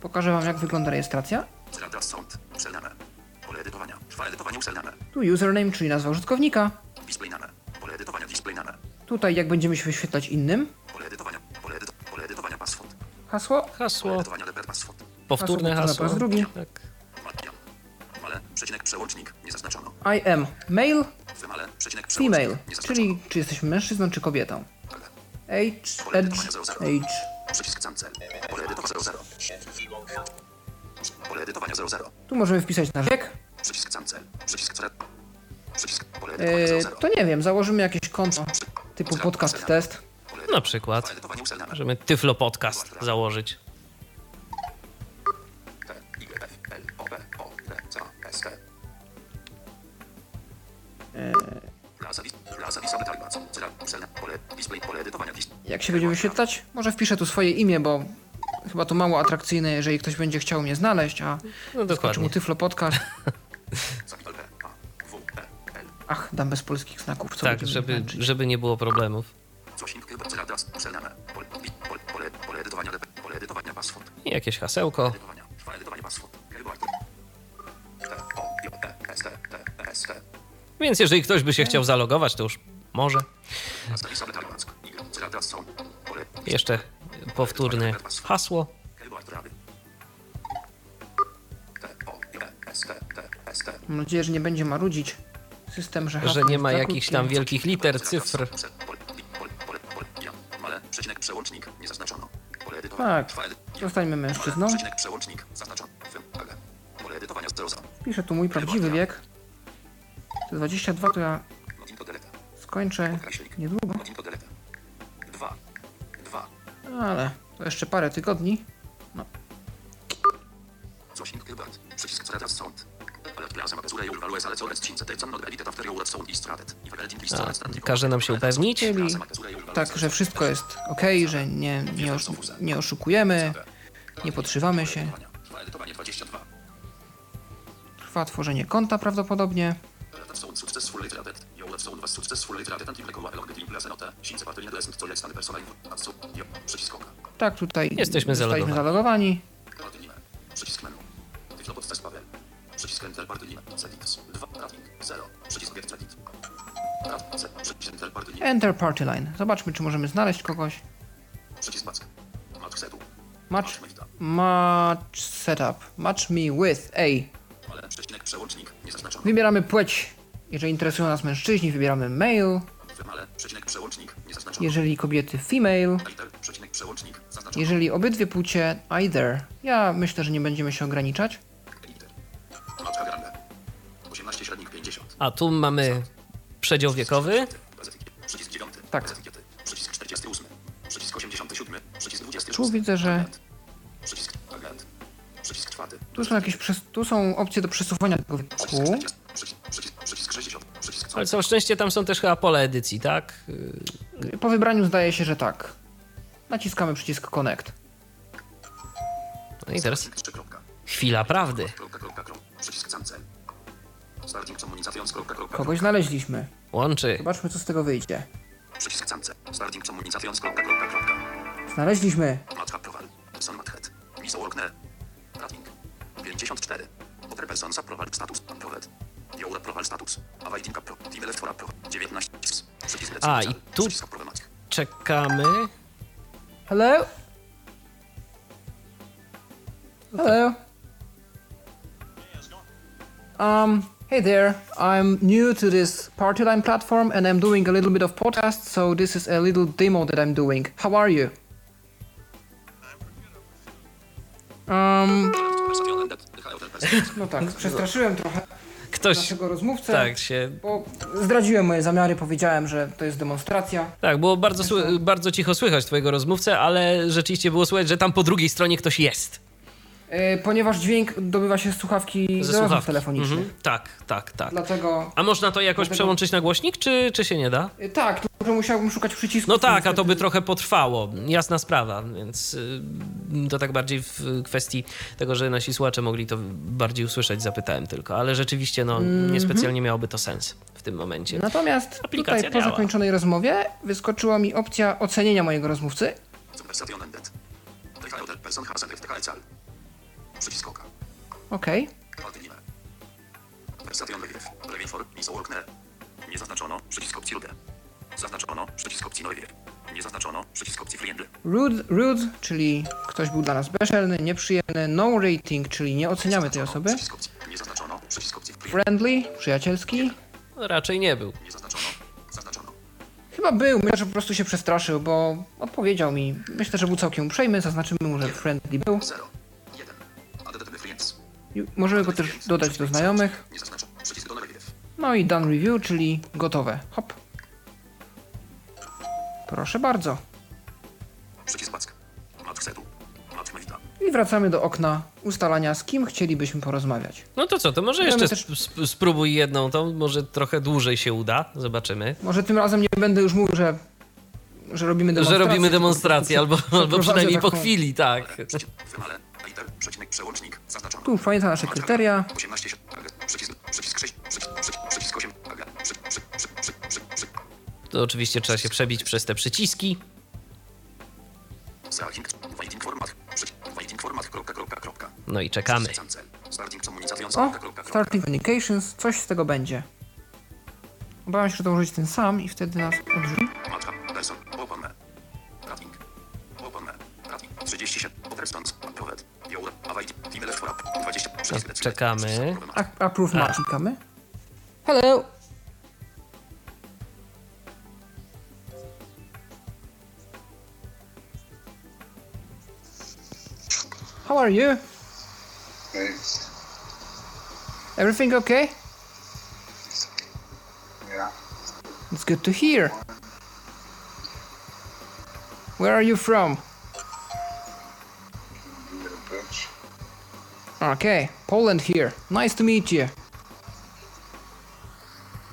Speaker 3: Pokażę wam jak wygląda rejestracja.
Speaker 6: Zrada sound. Uselname. Pole edytowania. Trwa edytowanie uselname.
Speaker 3: Tu username, czyli nazwa użytkownika.
Speaker 6: Display name. Pole edytowania. Display name.
Speaker 3: Tutaj jak będziemy się wyświetlać innym.
Speaker 6: Pole edytowania. Pole, edyto, pole edytowania password.
Speaker 3: Hasło.
Speaker 6: Pole
Speaker 2: Hasło,
Speaker 6: edytowania leper password.
Speaker 2: powtórne
Speaker 3: Hasło,
Speaker 2: hasło.
Speaker 3: po raz drugi.
Speaker 2: Tak.
Speaker 3: I am male,
Speaker 6: Female.
Speaker 3: Czyli czy jesteśmy mężczyzną czy kobietą. Age, edge, age.
Speaker 6: Przycisk cancel. Pole edytowania 00. Pole edytowania 00.
Speaker 3: Tu możemy wpisać nasz wiek.
Speaker 6: 00.
Speaker 3: to nie wiem, założymy jakieś konto typu podcast test.
Speaker 2: Na przykład. Możemy Tyflo Podcast założyć.
Speaker 3: Jak się będzie wyświetlać? Może wpiszę tu swoje imię, bo chyba to mało atrakcyjne, jeżeli ktoś będzie chciał mnie znaleźć, a
Speaker 2: No
Speaker 3: skoczy mu
Speaker 2: dokładnie.
Speaker 3: Tyflo Podcast. Ach, dam bez polskich znaków, co
Speaker 2: Tak, żeby,
Speaker 3: męczyć.
Speaker 2: żeby nie było problemów. I jakieś hasełko. Więc jeżeli ktoś by się chciał zalogować, to już może. Jeszcze powtórne hasło.
Speaker 3: Mam nadzieję, że nie będzie marudzić system, że,
Speaker 2: Że nie ma jakichś tam wielkich liter, cyfr.
Speaker 6: Przełącznik, nie zaznaczono.
Speaker 3: Tak, zostańmy mężczyzną.
Speaker 6: przecinek przełącznik, zaznaczony. Fym, ale. Pole edytowania 0 za.
Speaker 3: Piszę tu mój prawdziwy wiek. To 22 to ja skończę niedługo,
Speaker 6: not edited after your sound is strated. I Vegelding is
Speaker 2: A,
Speaker 6: strated.
Speaker 2: każe nam się upewnić.
Speaker 3: Czyli tak, że wszystko jest ok, że nie, nie, osz, nie oszukujemy, nie podszywamy się.
Speaker 6: Trwa edytowanie 22.
Speaker 3: Trwa tworzenie konta prawdopodobnie.
Speaker 6: Was and along the Plaza Note. Since lesson to personal info. Przycisk oka.
Speaker 3: Tak, tutaj
Speaker 2: Jesteśmy zalogowani.
Speaker 3: zalogowani.
Speaker 6: Party Przycisk menu. Tyflo Paweł. Przycisk Enter Party. Settings. 2. Rating. 0. Przycisk Get Edit. Rat. C. Przycisk Enter Party
Speaker 3: Line. Zobaczmy, czy możemy znaleźć kogoś.
Speaker 6: Przycisk Back. Match Setu.
Speaker 3: Match, match setup. Match me with A.
Speaker 6: Ale przecinek przełącznik nie zaznaczono.
Speaker 3: Wybieramy płeć. Jeżeli interesują nas mężczyźni, wybieramy male. Jeżeli kobiety, female. Jeżeli obydwie płcie, either. Ja myślę, że nie będziemy się ograniczać.
Speaker 6: Editor. Matka Grande. 18 średnik 50.
Speaker 2: A tu mamy przedział wiekowy.
Speaker 6: Bez etykiety. Przycisk 9.
Speaker 3: Tak.
Speaker 6: Przycisk 48. Przycisk 87. Przycisk 26.
Speaker 3: Tu widzę, że
Speaker 6: Agent. Przycisk agent. Przycisk 4.
Speaker 3: tu są jakieś tu są opcje do przesuwania tego wieku.
Speaker 6: 40. Przycisk, przycisk, przycisk 60. Przycisk
Speaker 2: Ale całe szczęście tam są też chyba pole edycji, tak?
Speaker 3: Po wybraniu zdaje się, że tak. Naciskamy przycisk connect.
Speaker 2: No i teraz
Speaker 6: Starting 3 kropka.
Speaker 2: chwila prawdy.
Speaker 3: Kogoś znaleźliśmy.
Speaker 2: Łączy.
Speaker 3: Zobaczmy, co z tego wyjdzie.
Speaker 6: Przycisk cancel. Starting communications. Kropka, kropka, kropka.
Speaker 3: Znaleźliśmy.
Speaker 6: Matka Prowal. Son. Miso Workner. Rating. 54. Other approval status. Provet. Your approval status. For appro. 19. Przycisk
Speaker 2: A, i tu-. Czekamy.
Speaker 3: Hello? Hello? Um, hey there. I'm new to this party line platform and I'm doing a little bit of podcast, so this is a little demo that I'm doing. How are you? Um, no tak, przestraszyłem trochę
Speaker 2: Ktoś
Speaker 3: naszego rozmówcę,
Speaker 2: tak się.
Speaker 3: bo zdradziłem moje zamiary, powiedziałem, że to jest demonstracja.
Speaker 2: Tak, było bardzo, bardzo cicho słychać twojego rozmówcę, ale rzeczywiście było słychać, że tam po drugiej stronie ktoś jest.
Speaker 3: E, ponieważ dźwięk dobywa się z słuchawki
Speaker 2: Ze
Speaker 3: do rozmów
Speaker 2: słuchawki.
Speaker 3: telefonicznych.
Speaker 2: Mhm. Tak, tak, tak.
Speaker 3: Dlatego
Speaker 2: A można to jakoś
Speaker 3: Dlatego-
Speaker 2: przełączyć na głośnik, czy, czy się nie da?
Speaker 3: e, tak, tylko że musiałbym szukać przycisku.
Speaker 2: No tak, a to by trochę potrwało, jasna sprawa, więc y, to tak bardziej w kwestii tego, że nasi słuchacze mogli to bardziej usłyszeć, zapytałem tylko, ale rzeczywiście no,
Speaker 3: Mhm.
Speaker 2: niespecjalnie miałoby to sens w tym momencie.
Speaker 3: Natomiast
Speaker 2: Aplikacja
Speaker 3: tutaj po
Speaker 2: działa.
Speaker 3: zakończonej rozmowie wyskoczyła mi opcja ocenienia mojego rozmówcy.
Speaker 6: Przycisk oka.
Speaker 3: Okej.
Speaker 6: Nie zaznaczono. Przycisk opcji rude. Zaznaczono. Przycisk opcji. Nie zaznaczono. Przycisk opcji friendly.
Speaker 3: Rude, rude, czyli ktoś był dla nas bezczelny, nieprzyjemny. No rating, czyli nie oceniamy tej osoby.
Speaker 6: Przycisk opcji. Nie zaznaczono. Przycisk opcji friendly.
Speaker 3: Friendly, przyjacielski.
Speaker 2: No, raczej nie był.
Speaker 6: Nie zaznaczono. Zaznaczono.
Speaker 3: Chyba był, myślę, że po prostu się przestraszył, bo odpowiedział mi. Myślę, że był całkiem uprzejmy, zaznaczymy mu, że friendly był.
Speaker 6: 0.
Speaker 3: możemy go też dodać do znajomych. No i done review, czyli gotowe. Hop. Proszę bardzo. I wracamy do okna ustalania, z kim chcielibyśmy porozmawiać.
Speaker 2: No to co, to może
Speaker 3: Możemy
Speaker 2: jeszcze
Speaker 3: też-
Speaker 2: sp- spróbuj jedną, to może trochę dłużej się uda, zobaczymy.
Speaker 3: Może tym razem nie będę już mówił, że, że robimy
Speaker 2: Że
Speaker 3: demonstrację.
Speaker 2: robimy demonstrację, albo, albo przynajmniej po
Speaker 3: taką-
Speaker 2: chwili, tak.
Speaker 6: Liter. Przecinek przełącznik.
Speaker 3: Tu pamięta nasze kryteria.
Speaker 6: 18. si- agent. Przycisk. Przycisk 6. Przycisk. Przycisk. Przycisk 8. Agent. Przy, przy, przy, przy, przy, przy.
Speaker 2: To oczywiście trzeba się przebić przez te przyciski. No i czekamy.
Speaker 3: O. Starting Communications, coś z tego będzie. Obawiam się, że to użyć ten sam i wtedy nas odrzuci.
Speaker 6: Matka. Open. Open me. Rating. 37. Response.
Speaker 2: Czekamy.
Speaker 6: Przycisk problematic.
Speaker 3: A- Approve ma, klikamy. Hello! How are you?
Speaker 7: Hey,
Speaker 3: Everything okay?
Speaker 7: yeah,
Speaker 3: It's good to hear. Where are you from? Okay, Poland here. Nice to meet you.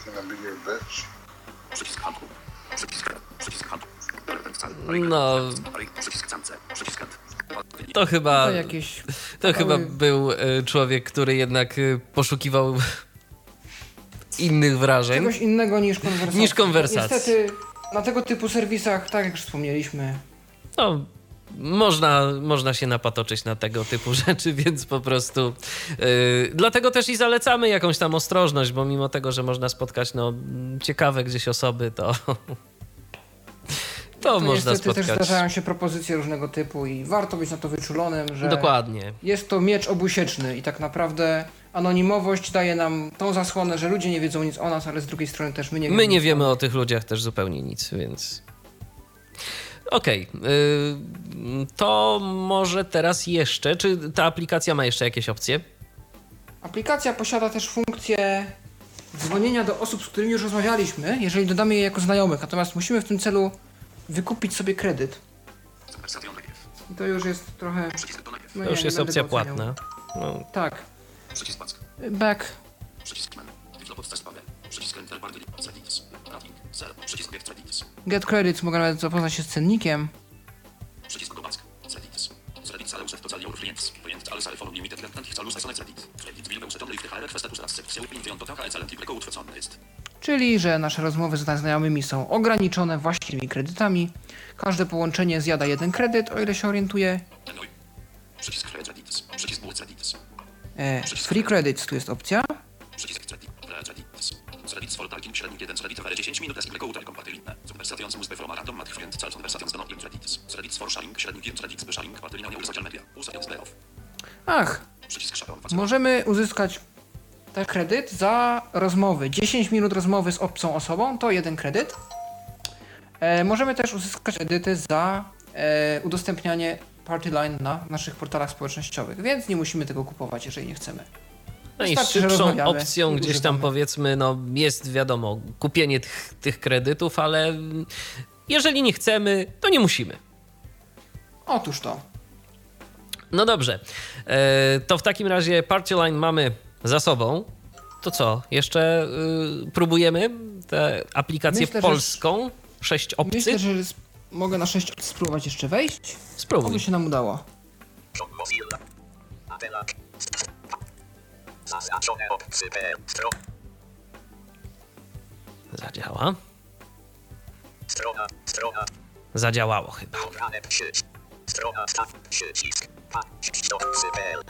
Speaker 7: Can I be your bitch?
Speaker 2: No, to chyba,
Speaker 3: To jakieś
Speaker 2: to chyba był e, człowiek, który jednak e, poszukiwał innych wrażeń.
Speaker 3: czegoś innego niż konwersacja.
Speaker 2: Niż konwersacja.
Speaker 3: Niestety na tego typu serwisach, tak jak już wspomnieliśmy,
Speaker 2: No, można, można się napatoczyć na tego typu rzeczy, więc po prostu yy, dlatego też i zalecamy jakąś tam ostrożność, bo mimo tego, że można spotkać no, ciekawe gdzieś osoby, to to,
Speaker 3: To
Speaker 2: można
Speaker 3: niestety też
Speaker 2: spotkać.
Speaker 3: zdarzają się propozycje różnego typu i warto być na to wyczulonym, że
Speaker 2: Dokładnie.
Speaker 3: jest to miecz obusieczny i tak naprawdę anonimowość daje nam tą zasłonę, że ludzie nie wiedzą nic o nas, ale z drugiej strony też my nie wiemy
Speaker 2: My nie wiemy o tych ludziach też zupełnie nic, więc. Okej. yy, to może teraz jeszcze. Czy ta aplikacja ma jeszcze jakieś opcje?
Speaker 3: Aplikacja posiada też funkcję dzwonienia do osób, z którymi już rozmawialiśmy, jeżeli dodamy je jako znajomych, natomiast musimy w tym celu wykupić sobie kredyt. I to już jest trochę...
Speaker 6: Przycisk.
Speaker 3: No
Speaker 2: To już jest opcja płatna. No,
Speaker 3: Tak.
Speaker 6: Przycisk back. Przycisk. Przycisk enter bar delete. Credits. Rating. 0. Przycisk credits.
Speaker 3: Get credits, mogę nawet zapoznać się z cennikiem.
Speaker 6: Przycisk. Credits. Credits ale uset to clients. Client ale sale for limited credit. Credit uset only w kwestia upin taka jest.
Speaker 3: Czyli, że nasze rozmowy z znajomymi są ograniczone właściwymi kredytami. Każde połączenie zjada jeden kredyt, o ile się orientuję.
Speaker 6: Enuj. Przycisk credits. Przycisk było credits.
Speaker 3: E, free credits tu jest opcja. Możemy uzyskać ten kredyt za rozmowy. 10 minut rozmowy z obcą osobą to jeden kredyt. E, możemy też uzyskać kredyty za e, udostępnianie party line na naszych portalach społecznościowych, więc nie musimy tego kupować, jeżeli nie chcemy.
Speaker 2: no i szybszą opcją gdzieś tam powiedzmy, no jest wiadomo, kupienie tych, tych kredytów, ale jeżeli nie chcemy, to nie musimy.
Speaker 3: Otóż to.
Speaker 2: No dobrze. E, to w takim razie Party Line mamy za sobą. To co? Jeszcze y, próbujemy tę aplikację
Speaker 3: Myślę, że-
Speaker 2: polską? Sześć opcji?
Speaker 3: Myślę, że mogę na 6 spróbować jeszcze wejść.
Speaker 2: Spróbuj.
Speaker 3: Oby się nam udało.
Speaker 4: Zaznaczone opcje
Speaker 2: Zadziała.
Speaker 4: strona, strona,
Speaker 2: Zadziałało chyba.
Speaker 4: Pobrane sieć. Strona start, przycisk.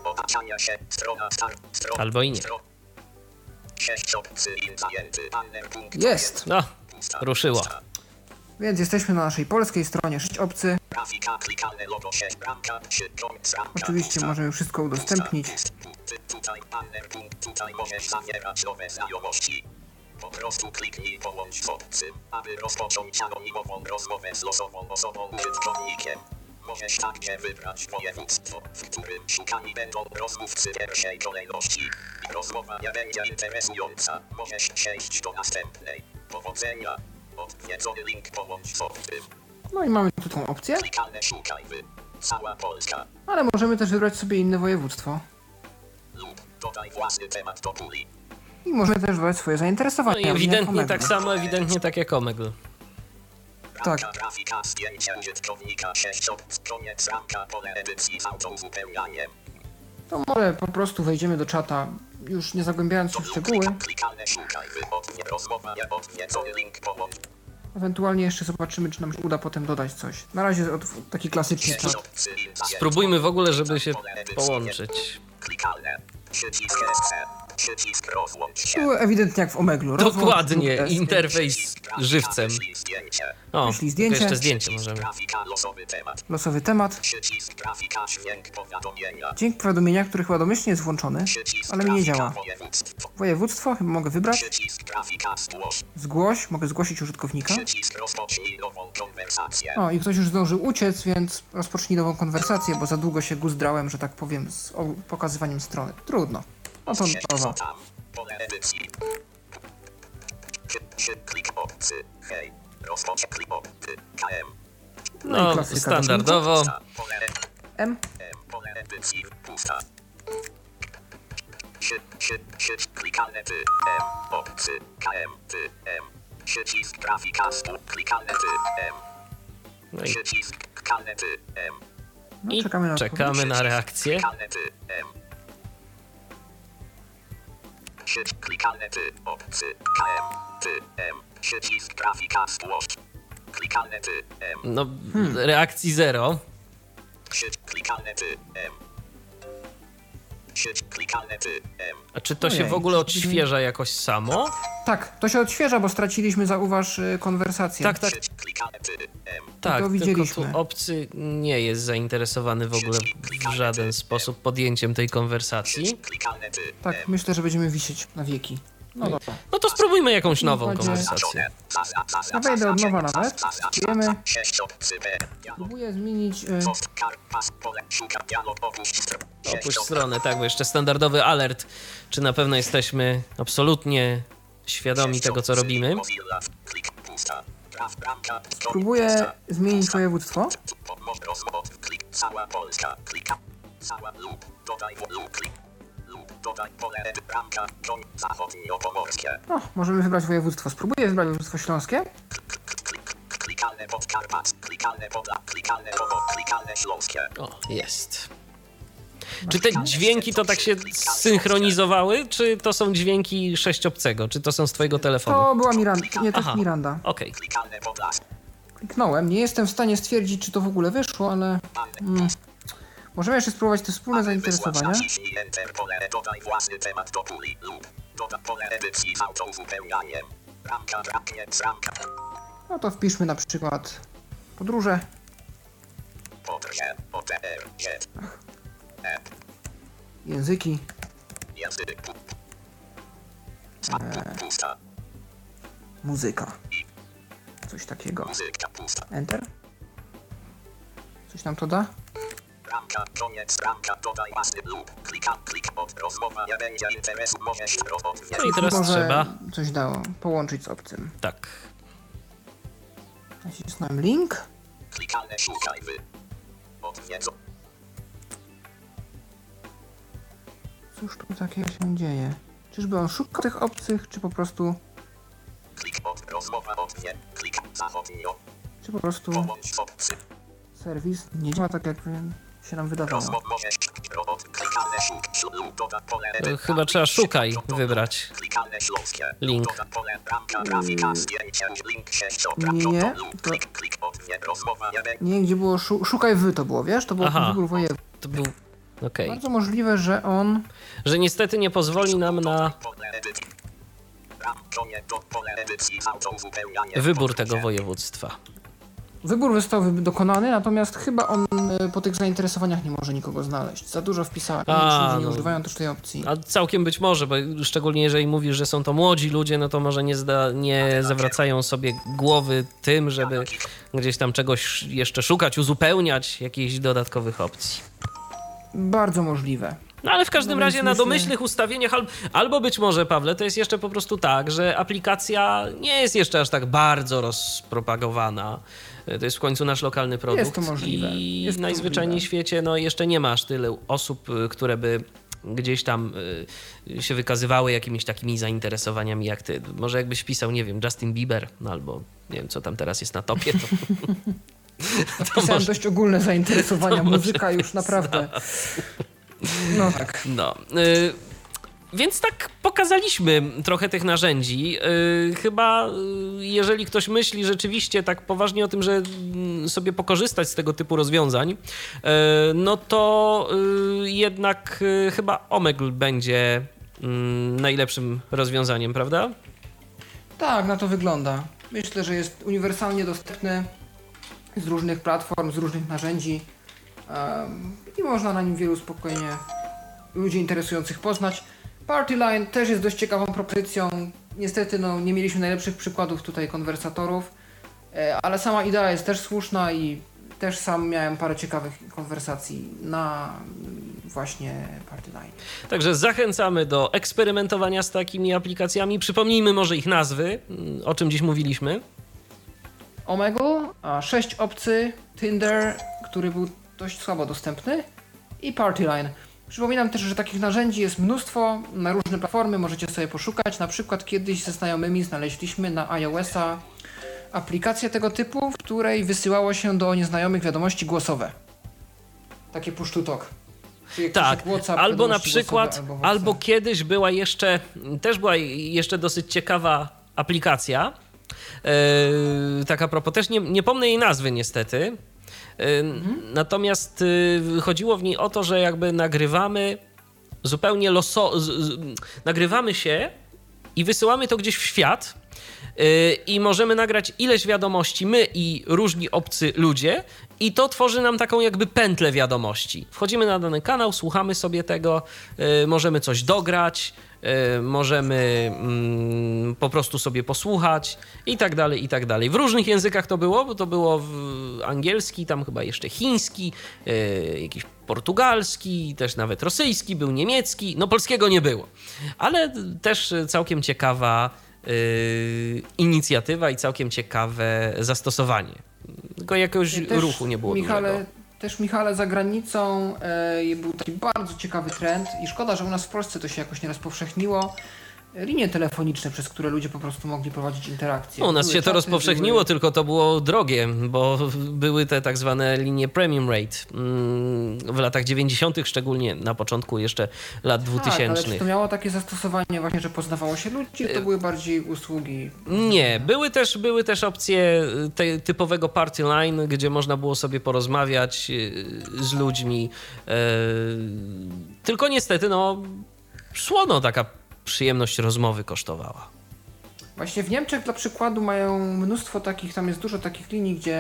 Speaker 4: Otaczania się. Strona start. Strona.
Speaker 2: Albo i nie.
Speaker 3: Jest.
Speaker 2: No, ruszyło.
Speaker 3: Więc jesteśmy na naszej polskiej stronie 6 obcy.
Speaker 4: Grafika klikalne logo 6 bramka 3 punkt bramka
Speaker 3: Oczywiście możemy wszystko udostępnić.
Speaker 4: Po prostu kliknij połącz z obcym, aby rozpocząć anonimową rozmowę z losową osobą użytkownikiem. Możesz także wybrać województwo, w którym szukani będą rozmówcy pierwszej kolejności. I rozmowa nie będzie interesująca. Możesz przejść do następnej. Powodzenia. Odwiedzony link połącz z obcym.
Speaker 3: No i mamy tu tą opcję,
Speaker 4: Klikalne szukaj wy. Cała Polska.
Speaker 3: ale możemy też wybrać sobie inne województwo.
Speaker 4: Lub dodaj własny temat do puli.
Speaker 3: I możemy też dodać swoje
Speaker 2: No
Speaker 3: zainteresowania.
Speaker 2: i
Speaker 3: jak
Speaker 2: ewidentnie tak samo, ewidentnie tak jak Omegle.
Speaker 3: Tak.
Speaker 4: Grafika zdjęcie użytkownika 6 opcji. Koniec ramka pole edycji z autouzupełnianiem.
Speaker 3: To może po prostu wejdziemy do czata, już nie zagłębiając się w szczegóły. Ewentualnie jeszcze zobaczymy, czy nam się uda potem dodać coś. Na razie od, taki klasyczny
Speaker 4: 6
Speaker 3: czat.
Speaker 2: Spróbujmy w ogóle, żeby się połączyć.
Speaker 4: Klikalne. Przycisk SC. Przycisk rozłącz się.
Speaker 3: Tu ewidentnie jak w Omeglu. Rozłącz
Speaker 2: Dokładnie,
Speaker 3: lub S.
Speaker 2: interfejs żywcem.
Speaker 4: wyślij zdjęcie.
Speaker 2: O,
Speaker 3: Wyślij zdjęcie.
Speaker 2: jeszcze zdjęcie możemy.
Speaker 4: Grafika losowy temat.
Speaker 3: Losowy temat.
Speaker 4: Przycisk grafika dźwięk powiadomienia.
Speaker 3: Dźwięk powiadomienia, który chyba domyślnie jest włączony,
Speaker 4: Przycisk
Speaker 3: ale mi nie
Speaker 4: grafika
Speaker 3: działa.
Speaker 4: województwo.
Speaker 3: Województwo chyba mogę wybrać.
Speaker 4: Przycisk grafika zgłoś.
Speaker 3: Zgłoś, mogę zgłosić użytkownika.
Speaker 4: Przycisk rozpocznij nową konwersację.
Speaker 3: O, i ktoś już zdążył uciec, więc rozpocznij nową konwersację, bo za długo się guzdrałem, że tak powiem, z o- pokazywaniem strony. Trudno. No to nowa.
Speaker 4: Pole edycji. Klik. Hej. Klik. KM.
Speaker 3: No
Speaker 2: No, standardowo.
Speaker 3: M.
Speaker 4: M. Pole edycji. Pusta. Czy, czy, czy, klikalne ty. M. Obcy. KM. Ty. M. Przycisk grafika stu. Klikalne ty. M.
Speaker 2: No i,
Speaker 4: Przycisk klikalne ty. M.
Speaker 3: No,
Speaker 2: i
Speaker 3: czekamy na
Speaker 2: czekamy na reakcję.
Speaker 4: Klikalne ty. M. Przycisk klikalne ty. Obcy. KM. Ty. M. Przycisk grafika zgłoś. Klikalne ty. M.
Speaker 2: No, reakcji zero.
Speaker 4: Sieć klikalne ty. M. Sieć klikalne ty. M.
Speaker 2: A czy to się
Speaker 3: Ojej,
Speaker 2: w ogóle odświeża jakoś samo?
Speaker 3: Tak, to się odświeża, bo straciliśmy, zauważ, y, konwersację.
Speaker 2: Tak, tak,
Speaker 4: Sieć klikalne ty. M.
Speaker 2: tak. Tylko tu
Speaker 3: widzieliśmy.
Speaker 2: obcy nie jest zainteresowany w ogóle w żaden sposób podjęciem tej konwersacji.
Speaker 4: Klikalne ty.
Speaker 3: Tak, myślę, że będziemy wisieć na wieki. No dobra.
Speaker 2: No to spróbujmy jakąś nową
Speaker 3: Będzie-
Speaker 2: konwersację.
Speaker 3: Ja wejdę od nowa nawet.
Speaker 4: B.
Speaker 3: Próbuję zmienić... Y,
Speaker 4: opuść stronę.
Speaker 2: Tak, bo jeszcze standardowy alert, czy na pewno jesteśmy absolutnie świadomi tego, co robimy.
Speaker 3: Próbuję zmienić województwo.
Speaker 4: Cała Polska. Klika. Cała lub. Dodaj lub. Klik. Dodaj pole. Bramka. Zachodniopomorskie.
Speaker 3: No, możemy wybrać województwo. Spróbuję wybrać województwo śląskie.
Speaker 4: Klik. Klikalne Podkarpat. Klikalne Podla. Klikalne Powo. Klikalne Śląskie.
Speaker 2: O, jest. Czy te dźwięki to tak się synchronizowały, czy to są dźwięki sześciobcego, czy to są z twojego telefonu?
Speaker 3: To była Miranda. Nie, to
Speaker 2: Aha.
Speaker 3: jest Miranda.
Speaker 2: Okej.
Speaker 3: Kliknąłem. Nie jestem w stanie stwierdzić, czy to w ogóle wyszło, ale... Mm. Możemy jeszcze spróbować te wspólne zainteresowania.
Speaker 4: Enter pole. Dodaj własny temat do puli. Lub. Dodaj pole edycji z autouzupełnianiem. Bramka. Bramka.
Speaker 3: No to wpiszmy na przykład podróże.
Speaker 4: Podrze. OTR.
Speaker 3: Języki.
Speaker 4: Język. Pu- Pusta.
Speaker 3: Muzyka. Coś takiego. Enter. Coś nam to da?
Speaker 4: Bramka, koniec, bramka, dodaj własny lub. Klika, klika, od rozmowa nie będzie interesu, możesz robot
Speaker 2: No i teraz trzeba.
Speaker 3: coś dało. Połączyć z obcym.
Speaker 2: Tak.
Speaker 3: Nacisnąłem link.
Speaker 4: Klikalne szukaj wy. Odwiedzą.
Speaker 3: Cóż tu takiego się dzieje? Czyżby on szukał tych obcych, czy po prostu...
Speaker 4: Klik od rozmowa odwie. Klik zachodnio.
Speaker 3: Czy po prostu
Speaker 4: Połącz z obcy.
Speaker 3: serwis nie działa tak, jak się nam wydawało?
Speaker 4: Edyt.
Speaker 2: chyba trzeba szukaj wybrać. Link.
Speaker 3: Nie. To-
Speaker 4: nie
Speaker 3: gdzie było szu szukaj wy to było, wiesz? To było
Speaker 2: Aha.
Speaker 3: województw.
Speaker 2: To był. Okej.
Speaker 3: Bardzo możliwe, że on...
Speaker 2: Że niestety nie pozwoli nam na wybór tego województwa.
Speaker 3: Wybór został dokonany, natomiast chyba on e, po tych zainteresowaniach nie może nikogo znaleźć. Za dużo wpisałem.
Speaker 2: A,
Speaker 3: ludzie nie
Speaker 2: no.
Speaker 3: używają też tej opcji.
Speaker 2: A całkiem być może, bo szczególnie jeżeli mówisz, że są to młodzi ludzie, no to może nie, zda, nie zawracają sobie głowy tym, żeby gdzieś tam czegoś jeszcze szukać, uzupełniać jakichś dodatkowych opcji.
Speaker 3: Bardzo możliwe.
Speaker 2: No ale w każdym
Speaker 3: No
Speaker 2: razie na domyślnych ustawieniach, al- albo być może, Pawle, to jest jeszcze po prostu tak, że aplikacja nie jest jeszcze aż tak bardzo rozpropagowana. To jest w końcu nasz lokalny produkt.
Speaker 3: Jest to możliwe.
Speaker 2: I
Speaker 3: Jest
Speaker 2: najzwyczajniej w świecie no, jeszcze nie ma aż tyle osób, y, które by gdzieś tam y, się wykazywały jakimiś takimi zainteresowaniami jak ty. Może jakbyś pisał, nie wiem, Justin Bieber, no albo nie wiem, co tam teraz jest na topie, to
Speaker 3: Wpisałem
Speaker 2: może-
Speaker 3: dość ogólne zainteresowania. Muzyka już naprawdę. No tak.
Speaker 2: No. Y, więc tak pokazaliśmy trochę tych narzędzi. Y, chyba, y, jeżeli ktoś myśli rzeczywiście tak poważnie o tym, że mm, sobie pokorzystać z tego typu rozwiązań, y, no to jednak chyba Omegle będzie mm, najlepszym rozwiązaniem, prawda?
Speaker 3: Tak, na to wygląda. Myślę, że jest uniwersalnie dostępny z różnych platform, z różnych narzędzi i można na nim wielu spokojnie ludzi interesujących poznać. Partyline też jest dość ciekawą propozycją. Niestety no, nie mieliśmy najlepszych przykładów tutaj konwersatorów, e, ale sama idea jest też słuszna i też sam miałem parę ciekawych konwersacji na mm, właśnie Partyline.
Speaker 2: Także zachęcamy do eksperymentowania z takimi aplikacjami. Przypomnijmy może ich nazwy, mm, o czym dziś mówiliśmy.
Speaker 3: Omegle, a 6 obcy, Tinder, który był dość słabo dostępny i Partyline. Przypominam też, że takich narzędzi jest mnóstwo na różne platformy, możecie sobie poszukać. Na przykład kiedyś ze znajomymi znaleźliśmy na iOS-a aplikację tego typu, w której wysyłało się do nieznajomych wiadomości głosowe. Takie push to talk. Czyli
Speaker 2: Tak,
Speaker 3: WhatsApp,
Speaker 2: albo na przykład,
Speaker 3: głosowe,
Speaker 2: albo,
Speaker 3: albo
Speaker 2: kiedyś była jeszcze, też była jeszcze dosyć ciekawa aplikacja, e, taka propos, też nie, nie pomnę jej nazwy niestety, Natomiast y, chodziło w niej o to, że jakby nagrywamy zupełnie loso... z- z- nagrywamy się i wysyłamy to gdzieś w świat i możemy nagrać ileś wiadomości my i różni obcy ludzie i to tworzy nam taką jakby pętlę wiadomości. Wchodzimy na dany kanał, słuchamy sobie tego, y, możemy coś dograć, y, możemy mm, po prostu sobie posłuchać i tak dalej, i tak dalej. W różnych językach to było, bo to było angielski, tam chyba jeszcze chiński, y, jakiś portugalski, też nawet rosyjski, był niemiecki, no polskiego nie było. Ale też całkiem ciekawa y, inicjatywa i całkiem ciekawe zastosowanie. Tylko jakiegoś
Speaker 3: Też,
Speaker 2: ruchu nie było
Speaker 3: Michale,
Speaker 2: dużego.
Speaker 3: Też Michale za granicą e, był taki bardzo ciekawy trend i szkoda, że u nas w Polsce to się jakoś nie rozpowszechniło. Linie telefoniczne, przez które ludzie po prostu mogli prowadzić interakcje.
Speaker 2: U nas
Speaker 3: Były
Speaker 2: się to rozpowszechniło,
Speaker 3: były-
Speaker 2: tylko to było drogie, bo były te tak zwane linie premium rate mm, w latach 90., szczególnie na początku jeszcze lat
Speaker 3: Tak, ale
Speaker 2: 2000.
Speaker 3: czy to miało takie zastosowanie właśnie, że poznawało się ludzi,
Speaker 2: Y-
Speaker 3: to były bardziej usługi.
Speaker 2: Nie, były też, były też opcje te, typowego party line, gdzie można było sobie porozmawiać yy, z ludźmi. Yy, tylko niestety, no, słono taka przyjemność rozmowy kosztowała.
Speaker 3: Właśnie w Niemczech dla przykładu mają mnóstwo takich, tam jest dużo takich linii, gdzie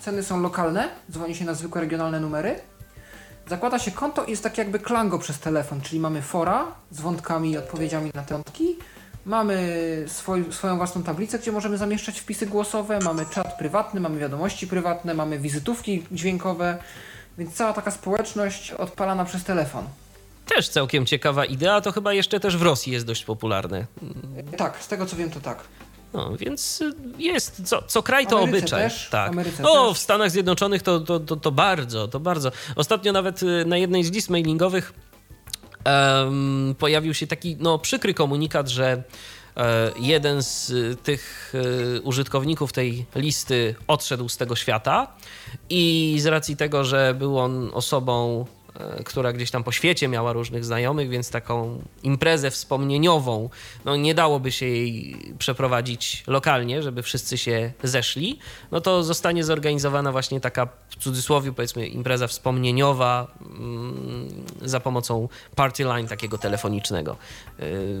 Speaker 3: ceny są lokalne, dzwoni się na zwykłe regionalne numery. Zakłada się konto i jest tak jakby klango przez telefon, czyli mamy fora z wątkami i odpowiedziami na te wątki. Mamy swoj, swoją własną tablicę, gdzie możemy zamieszczać wpisy głosowe, mamy czat prywatny, mamy wiadomości prywatne, mamy wizytówki dźwiękowe, więc cała taka społeczność odpalana przez telefon.
Speaker 2: Też całkiem ciekawa idea, to chyba jeszcze też w Rosji jest dość popularne.
Speaker 3: Tak, z tego co wiem to tak.
Speaker 2: No, więc y, jest, co, co kraj to
Speaker 3: Ameryce
Speaker 2: obyczaj.
Speaker 3: też,
Speaker 2: tak.
Speaker 3: Ameryce
Speaker 2: No,
Speaker 3: też.
Speaker 2: w Stanach Zjednoczonych to, to, to, to bardzo, to bardzo. Ostatnio nawet y, na jednej z list mailingowych em, pojawił się taki no, przykry komunikat, że e, jeden z y, tych użytkowników tej listy odszedł z tego świata i z racji tego, że był on osobą, która gdzieś tam po świecie miała różnych znajomych, więc taką imprezę wspomnieniową, no nie dałoby się jej przeprowadzić lokalnie, żeby wszyscy się zeszli, no to zostanie zorganizowana właśnie taka w cudzysłowie powiedzmy impreza wspomnieniowa mm, za pomocą party line takiego telefonicznego. Y,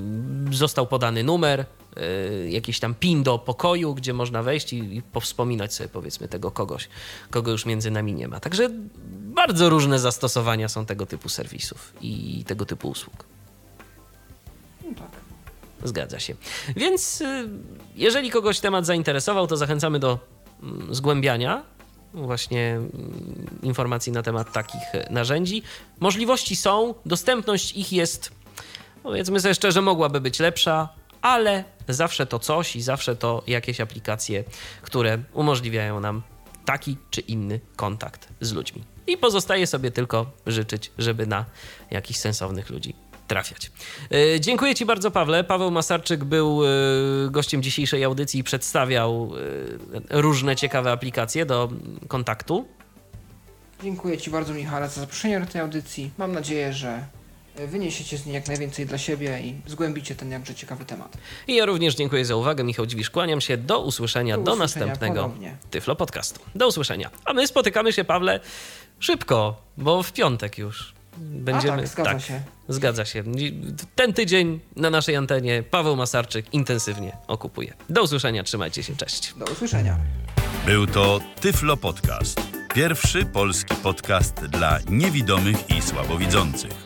Speaker 2: Został podany numer, jakiś tam pin do pokoju, gdzie można wejść i, i powspominać sobie powiedzmy tego kogoś, kogo już między nami nie ma. Także bardzo różne zastosowania są tego typu serwisów i tego typu usług.
Speaker 3: No tak.
Speaker 2: Zgadza się. Więc y, jeżeli kogoś temat zainteresował, to zachęcamy do mm, zgłębiania właśnie mm, informacji na temat takich e, narzędzi. Możliwości są, dostępność ich jest, powiedzmy sobie szczerze, mogłaby być lepsza, ale zawsze to coś i zawsze to jakieś aplikacje, które umożliwiają nam taki czy inny kontakt z ludźmi. I pozostaje sobie tylko życzyć, żeby na jakichś sensownych ludzi trafiać. E, Dziękuję Ci bardzo, Pawle. Paweł Masarczyk był e, gościem dzisiejszej audycji i przedstawiał e, różne ciekawe aplikacje do kontaktu.
Speaker 3: Dziękuję Ci bardzo, Michale, za zaproszenie do tej audycji. Mam nadzieję, że wyniesiecie z niej jak najwięcej dla siebie i zgłębicie ten jakże ciekawy temat.
Speaker 2: I ja również dziękuję za uwagę. Michał Dziwisz, kłaniam się. Do usłyszenia,
Speaker 3: Do
Speaker 2: do,
Speaker 3: usłyszenia
Speaker 2: następnego
Speaker 3: ponownie.
Speaker 2: Tyflo Podcastu. Do usłyszenia. A my spotykamy się, Pawle, szybko, bo w piątek już. Będziemy.
Speaker 3: A tak, zgadza się.
Speaker 2: Zgadza się. Ten tydzień na naszej antenie Paweł Masarczyk intensywnie okupuje. Do usłyszenia, trzymajcie się, cześć.
Speaker 3: Do usłyszenia.
Speaker 1: Był to Tyflo Podcast. Pierwszy polski podcast dla niewidomych i słabowidzących.